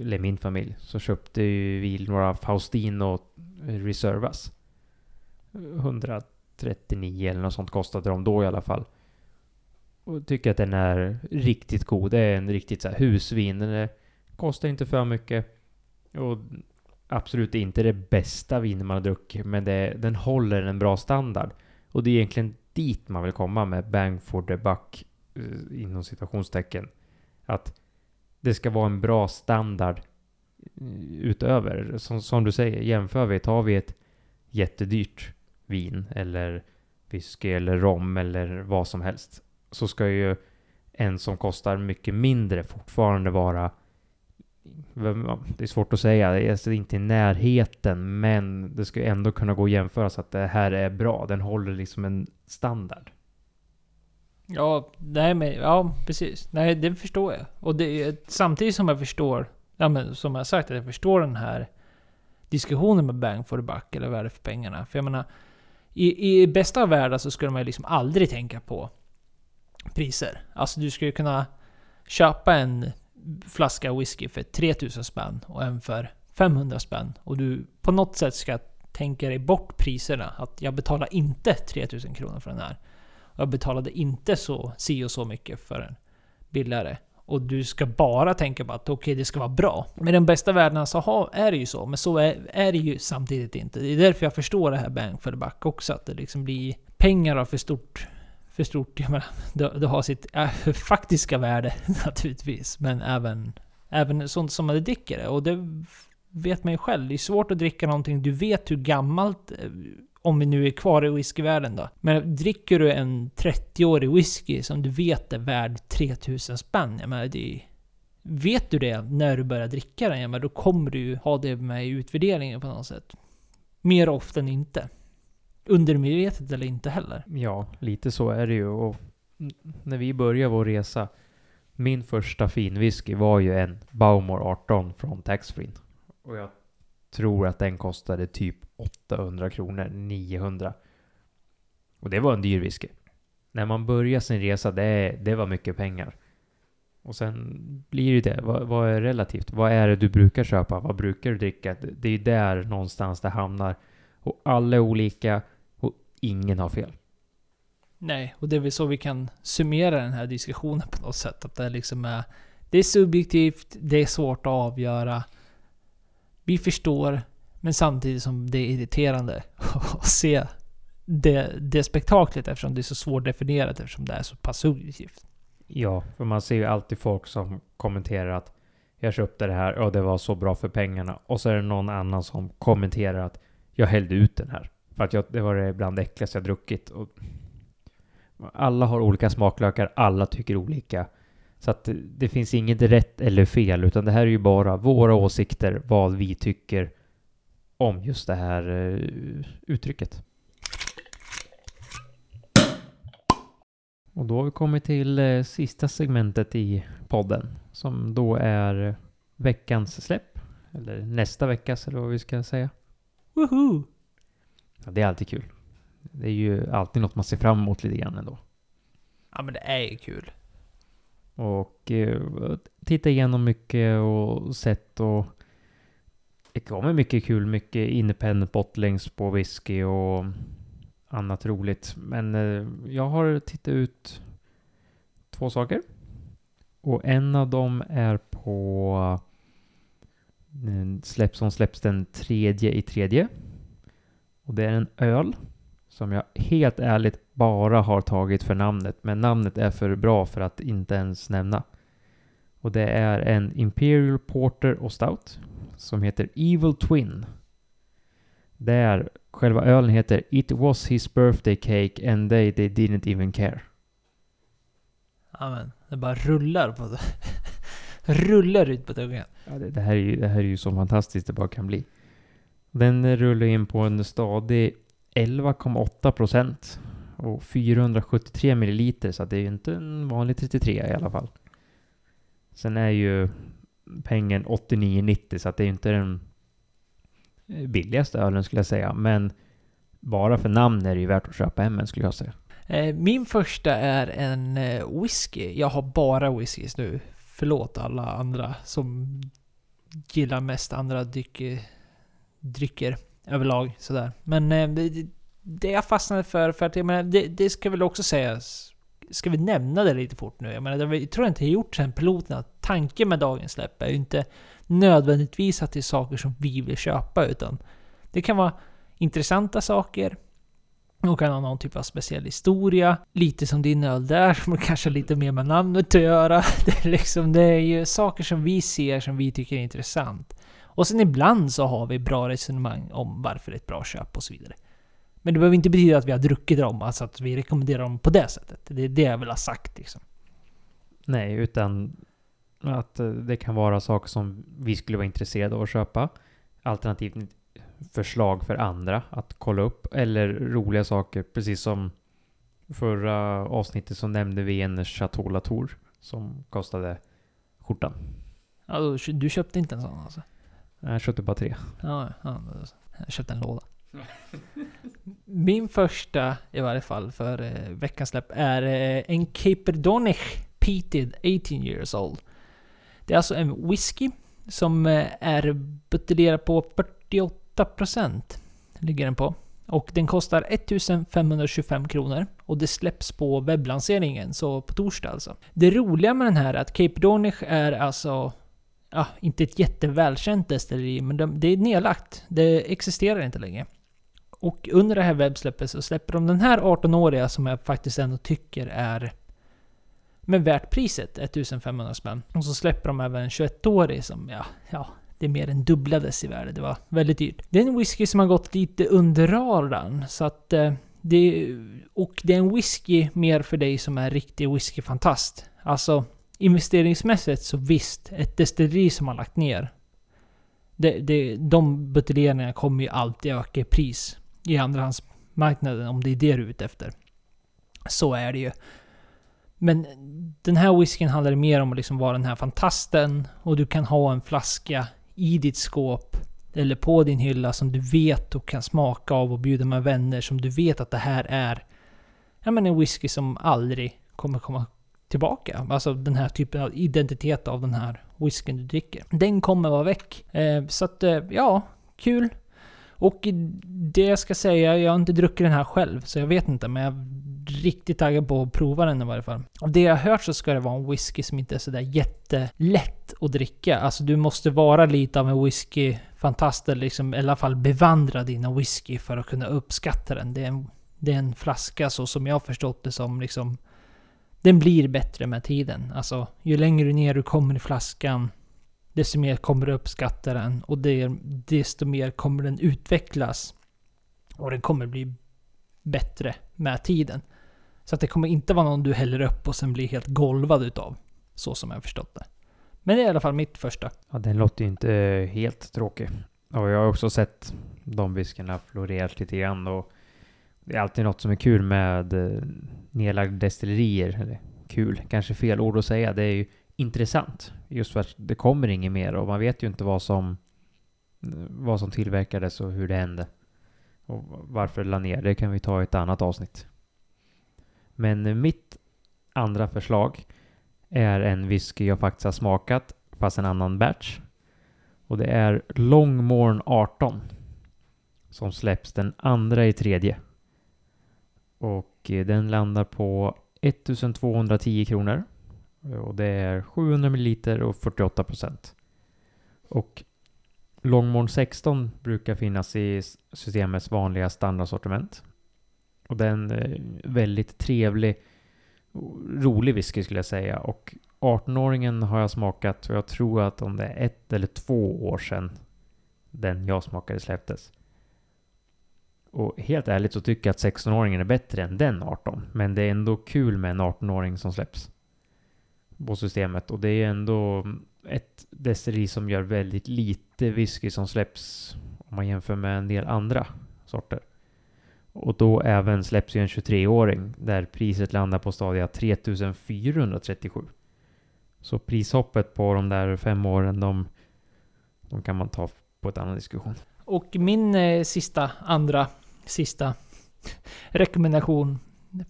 eller min familj, så köpte vi några Faustino Reservas. 139 eller något sånt kostade de då i alla fall. Och tycker att den är riktigt god. Det är en riktigt så här husvin. Den kostar inte för mycket. Och absolut inte det bästa vinet man har druckit. Men det, den håller en bra standard. Och det är egentligen dit man vill komma med bang for the buck. Eh, inom citationstecken. Att det ska vara en bra standard eh, utöver. Som, som du säger, jämför vi, tar vi ett jättedyrt vin eller whisky eller rom eller vad som helst så ska ju en som kostar mycket mindre fortfarande vara det är svårt att säga, det är inte i närheten, men det ska ändå kunna gå att jämföra så att det här är bra. Den håller liksom en standard. Ja, nej men, ja precis. Nej, det förstår jag. Och det, samtidigt som jag förstår, ja men som jag sagt, att jag förstår den här diskussionen med bang for the buck, eller värde för pengarna. För jag menar, i, i bästa av världar så skulle man ju liksom aldrig tänka på priser. Alltså du skulle kunna köpa en flaska whisky för 3000 spänn och en för 500 spänn. Och du på något sätt ska tänka dig bort priserna. Att jag betalar inte 3000 kronor för den här. Och jag betalade inte så si och så mycket för den billigare. Och du ska bara tänka på att okej, okay, det ska vara bra. Med den bästa världen så ha, är det ju så. Men så är, är det ju samtidigt inte. Det är därför jag förstår det här bang for the buck också. Att det liksom blir pengar av för stort för stort. Jag menar, det, det har sitt äh, faktiska värde naturligtvis. Men även, även sånt som man dricker det. Och det vet man ju själv. Det är svårt att dricka någonting du vet hur gammalt eh, om vi nu är kvar i whiskyvärlden då. Men dricker du en 30-årig whisky som du vet är värd 3000 spänn. Jag menar, det är, Vet du det när du börjar dricka den, ja, men då kommer du ju ha det med i utvärderingen på något sätt. Mer ofta än inte. Undermedvetet eller inte heller. Ja, lite så är det ju. Och när vi började vår resa, min första finwhisky var ju en Baumor 18 från Taxfree. Och jag tror att den kostade typ 800 kronor, 900. Och det var en dyr whisky. När man börjar sin resa, det, det var mycket pengar. Och sen blir det det. Vad, vad, är relativt? Vad är det du brukar köpa? Vad brukar du dricka? Det är ju där någonstans det hamnar. Och alla är olika ingen har fel. Nej, och det är väl så vi kan summera den här diskussionen på något sätt. Att det liksom är... Det är subjektivt, det är svårt att avgöra. Vi förstår, men samtidigt som det är irriterande att se det, det spektaklet eftersom det är så svårdefinierat eftersom det är så pass subjektivt. Ja, för man ser ju alltid folk som kommenterar att jag köpte det här och det var så bra för pengarna. Och så är det någon annan som kommenterar att jag hällde ut den här. För att jag, det var det bland det äckligaste jag druckit. Och alla har olika smaklökar, alla tycker olika. Så att det finns inget rätt eller fel, utan det här är ju bara våra åsikter, vad vi tycker om just det här uh, uttrycket. Och då har vi kommit till uh, sista segmentet i podden, som då är veckans släpp. Eller nästa veckas, eller vad vi ska säga. Woho! Det är alltid kul. Det är ju alltid något man ser fram emot lite grann ändå. Ja, men det är ju kul. Och eh, titta igenom mycket och sett och det kommer mycket kul, mycket independent bottlings på whisky och annat roligt. Men eh, jag har tittat ut två saker. Och en av dem är på släpp som släpps den tredje i tredje. Och det är en öl som jag helt ärligt bara har tagit för namnet. Men namnet är för bra för att inte ens nämna. Och det är en Imperial Porter och Stout som heter Evil Twin. Där själva ölen heter It was his birthday cake and they, they didn't even care. Amen. Det bara rullar på det. rullar ut på tungan. Ja, det, det, här är ju, det här är ju så fantastiskt det bara kan bli. Den rullar in på en stadig 11,8 procent och 473 milliliter så det är ju inte en vanlig 33 i alla fall. Sen är ju pengen 89,90 så att det är ju inte den billigaste ölen skulle jag säga. Men bara för namn är det ju värt att köpa hem en skulle jag säga. Eh, min första är en eh, whisky. Jag har bara whiskys nu. Förlåt alla andra som gillar mest andra drycker, drycker överlag. Sådär. Men eh, det, det jag fastnade för, för att jag menar, det, det ska väl också sägas Ska vi nämna det lite fort nu? Jag menar, jag tror inte jag gjort sen piloten att tanken med dagens släpp är ju inte nödvändigtvis att det är saker som vi vill köpa, utan det kan vara intressanta saker. De kan ha någon typ av speciell historia. Lite som din öl där, som kanske har lite mer med namnet att göra. Det är, liksom, det är ju saker som vi ser som vi tycker är intressant. Och sen ibland så har vi bra resonemang om varför det är ett bra köp och så vidare. Men det behöver inte betyda att vi har druckit dem, alltså att vi rekommenderar dem på det sättet. Det är det jag vill ha sagt liksom. Nej, utan att det kan vara saker som vi skulle vara intresserade av att köpa. Alternativt förslag för andra att kolla upp. Eller roliga saker, precis som förra avsnittet så nämnde vi en Chateau Latour som kostade skjortan. Ja, du köpte inte en sån alltså? Jag köpte bara tre. Ja, ja jag köpte en låda. Min första, i varje fall, för eh, veckans släpp är eh, en Caperdonich Peated 18 years old. Det är alltså en whisky som eh, är buteljerad på 48% ligger den på. Och den kostar 1525 kronor. Och det släpps på webblanseringen, så på torsdag alltså. Det roliga med den här är att Cape är alltså... Ja, inte ett jättevälkänt destilleri, men de, det är nedlagt. Det existerar inte längre. Och under det här webbsläppet så släpper de den här 18-åriga som jag faktiskt ändå tycker är men värt priset, 1500 spänn. Och så släpper de även en 21-årig som, ja, ja, det mer än dubblades i värde. Det var väldigt dyrt. Det är en whisky som har gått lite under radarn, så att eh, det, och det är en whisky mer för dig som är riktig whiskyfantast. Alltså investeringsmässigt så visst, ett destilleri som har lagt ner. Det, det, de buteljeringarna kommer ju alltid öka i pris i andrahandsmarknaden om det är det du är ute efter. Så är det ju. Men den här whiskyn handlar mer om att liksom vara den här fantasten och du kan ha en flaska i ditt skåp eller på din hylla som du vet och kan smaka av och bjuda med vänner som du vet att det här är ja, men en whisky som aldrig kommer komma tillbaka. Alltså den här typen av identitet av den här whiskyn du dricker. Den kommer vara väck. Eh, så att, eh, ja, kul. Och det jag ska säga, jag har inte druckit den här själv, så jag vet inte, men jag är riktigt taggad på att prova den i varje fall. Av det jag har hört så ska det vara en whisky som inte är sådär jättelätt att dricka. Alltså du måste vara lite av en whiskyfantast eller liksom i alla fall bevandra dina whisky för att kunna uppskatta den. Det är en, det är en flaska så som jag har förstått det som liksom... Den blir bättre med tiden. Alltså ju längre ner du kommer i flaskan desto mer kommer du uppskatta den och desto mer kommer den utvecklas. Och den kommer bli bättre med tiden. Så att det kommer inte vara någon du häller upp och sen blir helt golvad utav. Så som jag har förstått det. Men det är i alla fall mitt första. Ja, den låter ju inte helt tråkig. Och jag har också sett de whiskyna florerat lite grann och det är alltid något som är kul med eh, nedlagda destillerier. Eller kul, kanske fel ord att säga. Det är ju intressant. Just för att det kommer inget mer och man vet ju inte vad som, vad som tillverkades och hur det hände. Och varför det la ner, det kan vi ta i ett annat avsnitt. Men eh, mitt andra förslag är en whisky jag faktiskt har smakat, fast en annan batch. Och det är Longmorn 18. Som släpps den andra i tredje. Och eh, den landar på 1210 kronor. Och det är 700 ml och 48 procent. Och Longmorn 16 brukar finnas i systemets vanliga standardsortiment. Och det är en eh, väldigt trevlig, rolig whisky skulle jag säga. Och 18-åringen har jag smakat och jag tror att om det är ett eller två år sedan den jag smakade släpptes. Och helt ärligt så tycker jag att 16-åringen är bättre än den 18. Men det är ändå kul med en 18-åring som släpps på systemet. Och det är ändå ett destilleri som gör väldigt lite whisky som släpps om man jämför med en del andra sorter. Och då även släpps ju en 23-åring där priset landar på stadia 3437. Så prishoppet på de där fem åren, de, de kan man ta på ett annan diskussion. Och min eh, sista, andra, sista rekommendation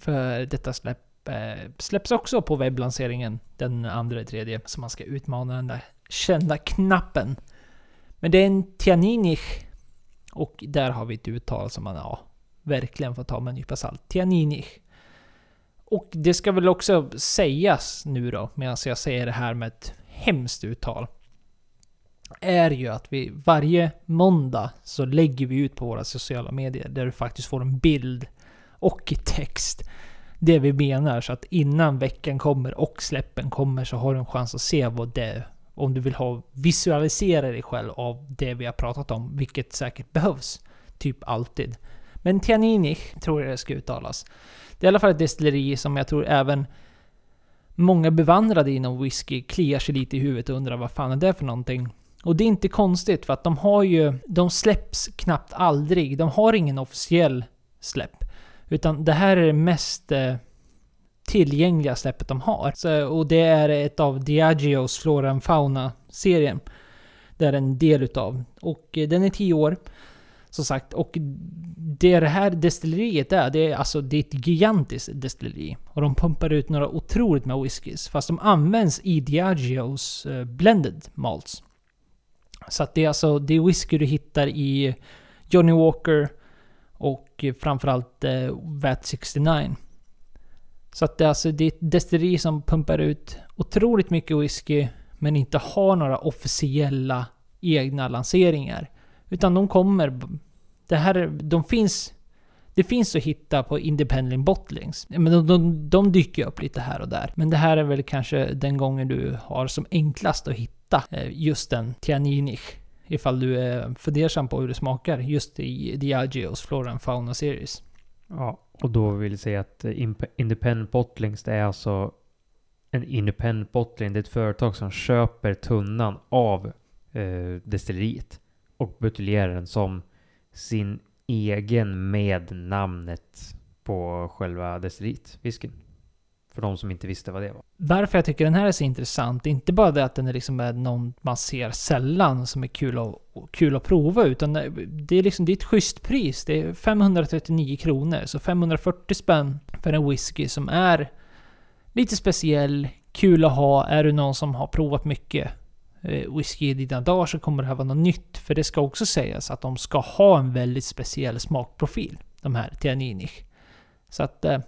för detta släpp eh, släpps också på webblanseringen den andra tredje. Så man ska utmana den där kända knappen. Men det är en Tianinich. Och där har vi ett uttal som man, ja, verkligen får ta med en nypa salt. Tianinich. Och det ska väl också sägas nu då, medan jag säger det här med ett hemskt uttal. Är ju att vi varje måndag så lägger vi ut på våra sociala medier där du faktiskt får en bild och text. Det vi menar så att innan veckan kommer och släppen kommer så har du en chans att se vad det är. om du vill ha visualisera dig själv av det vi har pratat om, vilket säkert behövs. Typ alltid. Men Tianini tror jag det ska uttalas. Det är i alla fall ett destilleri som jag tror även många bevandrade inom whisky kliar sig lite i huvudet och undrar vad fan är det för någonting? Och det är inte konstigt för att de har ju... De släpps knappt aldrig. De har ingen officiell släpp. Utan det här är det mest eh, tillgängliga släppet de har. Så, och det är ett av Diageos Flora and Fauna-serien. Det är en del utav. Och eh, den är 10 år. Som sagt, och det det här destilleriet är, det är alltså det är ett gigantiskt destilleri. Och de pumpar ut några otroligt med whiskys. Fast de används i Diageos eh, blended malts. Så att det är alltså, det är whisky du hittar i Johnny Walker och framförallt eh, VAT 69. Så att det är alltså det är ett destilleri som pumpar ut otroligt mycket whisky men inte har några officiella egna lanseringar. Utan de kommer... Det här, de finns... Det finns att hitta på Independent Bottlings. Men de, de, de dyker upp lite här och där. Men det här är väl kanske den gången du har som enklast att hitta hitta eh, just den Tianinich. Ifall du är fundersam på hur det smakar just i Diageos Flora and Fauna Series. Ja, och då vill jag säga att eh, Independent Bottlings det är alltså en independent bottling. Det är ett företag som köper tunnan av eh, destilleriet och buteljerar den som sin egen med namnet på själva destilleriet, whiskyn. För de som inte visste vad det var. Varför jag tycker den här är så intressant, Det är inte bara det att den är liksom någon man ser sällan som är kul att, kul att prova, utan det är liksom det är ett schysst pris. Det är 539 kronor, så 540 spänn för en whisky som är lite speciell, kul att ha. Är du någon som har provat mycket eh, whisky i dina dagar så kommer det här vara något nytt. För det ska också sägas att de ska ha en väldigt speciell smakprofil. De här Tianini. Så att, eh,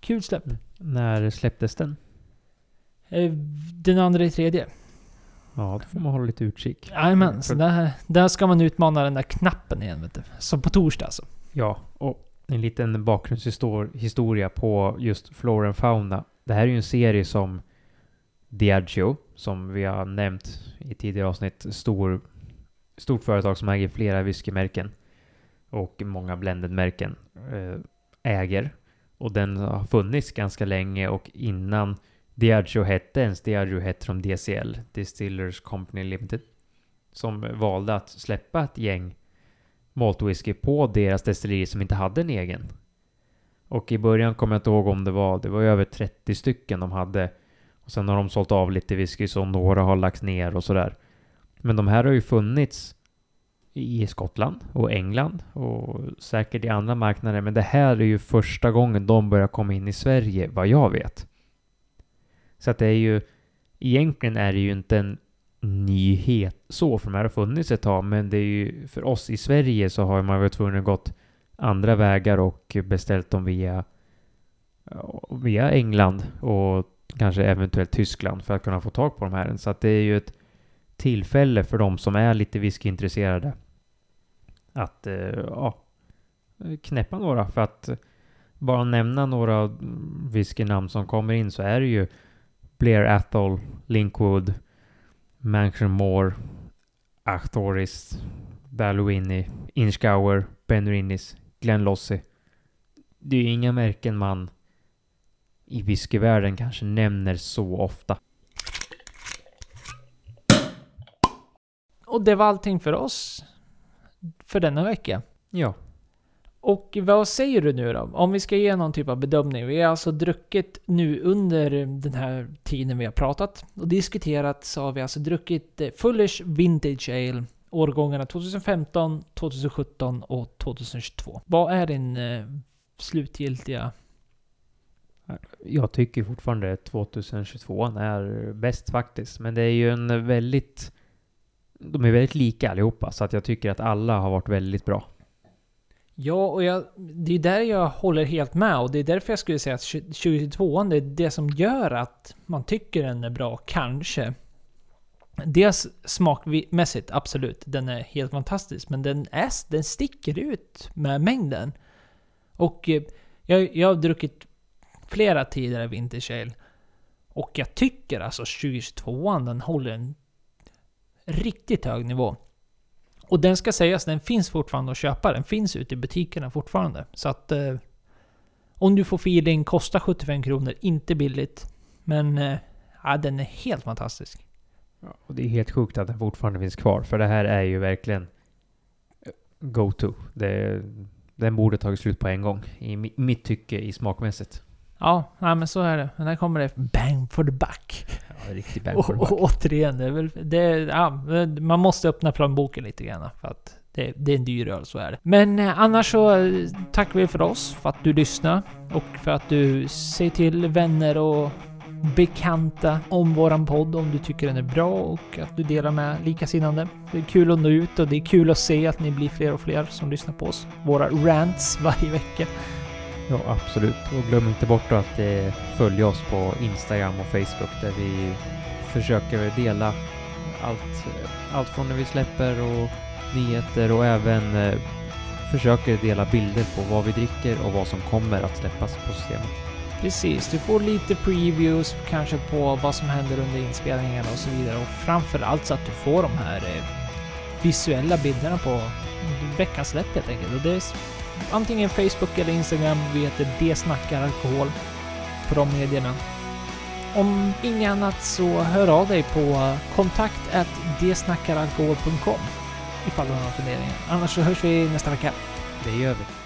kul släpp. När släpptes den? Eh, den andra i tredje. Ja, då får man hålla lite utkik. Jajamän, så där, där ska man utmana den där knappen igen vet du. Som på torsdag alltså. Ja, och en liten bakgrundshistoria på just Flora and Fauna. Det här är ju en serie som Diageo, som vi har nämnt i tidigare avsnitt, stor, stort företag som äger flera whiskymärken och många blended-märken eh, äger. Och den har funnits ganska länge och innan Diageo hette ens Diageo hette de DCL, Distillers Company Limited, som valde att släppa ett gäng malt whisky på deras destilleri som inte hade en egen. Och i början kommer jag inte ihåg om det var, det var över 30 stycken de hade. Och sen har de sålt av lite whisky så några har lagts ner och sådär. Men de här har ju funnits i Skottland och England och säkert i andra marknader. Men det här är ju första gången de börjar komma in i Sverige, vad jag vet. Så att det är ju, egentligen är det ju inte en nyhet så, för de här har funnits ett tag, men det är ju för oss i Sverige så har man varit tvungen att gått andra vägar och beställt dem via, via England och kanske eventuellt Tyskland för att kunna få tag på de här. Så att det är ju ett tillfälle för de som är lite whiskyintresserade att eh, ja, knäppa några. För att bara nämna några whiskynamn som kommer in så är det ju Blair Athol, Linkwood, Mansion Moore, Achtoris, Balluini, Inchgower, Ben Rinnis, Glenn Lossie. Det är ju inga märken man i whiskyvärlden kanske nämner så ofta. Och det var allting för oss för denna vecka. Ja. Och vad säger du nu då? Om vi ska ge någon typ av bedömning. Vi har alltså druckit nu under den här tiden vi har pratat och diskuterat så har vi alltså druckit eh, Fullish Vintage Ale årgångarna 2015, 2017 och 2022. Vad är din eh, slutgiltiga... Jag tycker fortfarande 2022 är bäst faktiskt. Men det är ju en väldigt... De är väldigt lika allihopa, så att jag tycker att alla har varit väldigt bra. Ja, och jag, det är där jag håller helt med. Och det är därför jag skulle säga att 2022 det är det som gör att man tycker den är bra, kanske. Dels smakmässigt, absolut. Den är helt fantastisk. Men den, är, den sticker ut med mängden. Och eh, jag, jag har druckit flera tidigare Vintage Ale. Och jag tycker alltså 2022 den håller en riktigt hög nivå. Och den ska sägas, den finns fortfarande att köpa. Den finns ute i butikerna fortfarande. Så att... Eh, om du får feeling, kostar 75 kronor. Inte billigt. Men... Eh, ja, den är helt fantastisk. Ja, och det är helt sjukt att den fortfarande finns kvar. För det här är ju verkligen... Eh, go-to. Den borde tagit slut på en gång. I mitt tycke, i smakmässigt. Ja, nej, men så är det. Men där kommer det bang for the buck. Ja, riktigt bang for the buck. Och, återigen, det är väl, det, ja, man måste öppna plånboken lite grann för att Det, det är en dyr öl, så är det. Men eh, annars så eh, tackar vi för oss, för att du lyssnar och för att du säger till vänner och bekanta om våran podd om du tycker den är bra och att du delar med likasinnande. Det är kul att nå ut och det är kul att se att ni blir fler och fler som lyssnar på oss. Våra rants varje vecka. Ja, absolut. Och glöm inte bort att eh, följa oss på Instagram och Facebook där vi försöker dela allt, eh, allt från när vi släpper och nyheter och även eh, försöker dela bilder på vad vi dricker och vad som kommer att släppas på systemet. Precis, du får lite previews kanske på vad som händer under inspelningarna och så vidare och framför allt så att du får de här eh, visuella bilderna på veckans släpp helt enkelt. Och det är antingen Facebook eller Instagram. Vi heter Det snackar alkohol på de medierna. Om inget annat så hör av dig på kontakt desnackaralkohol.com ifall du har några funderingar. Annars så hörs vi nästa vecka. Det gör vi.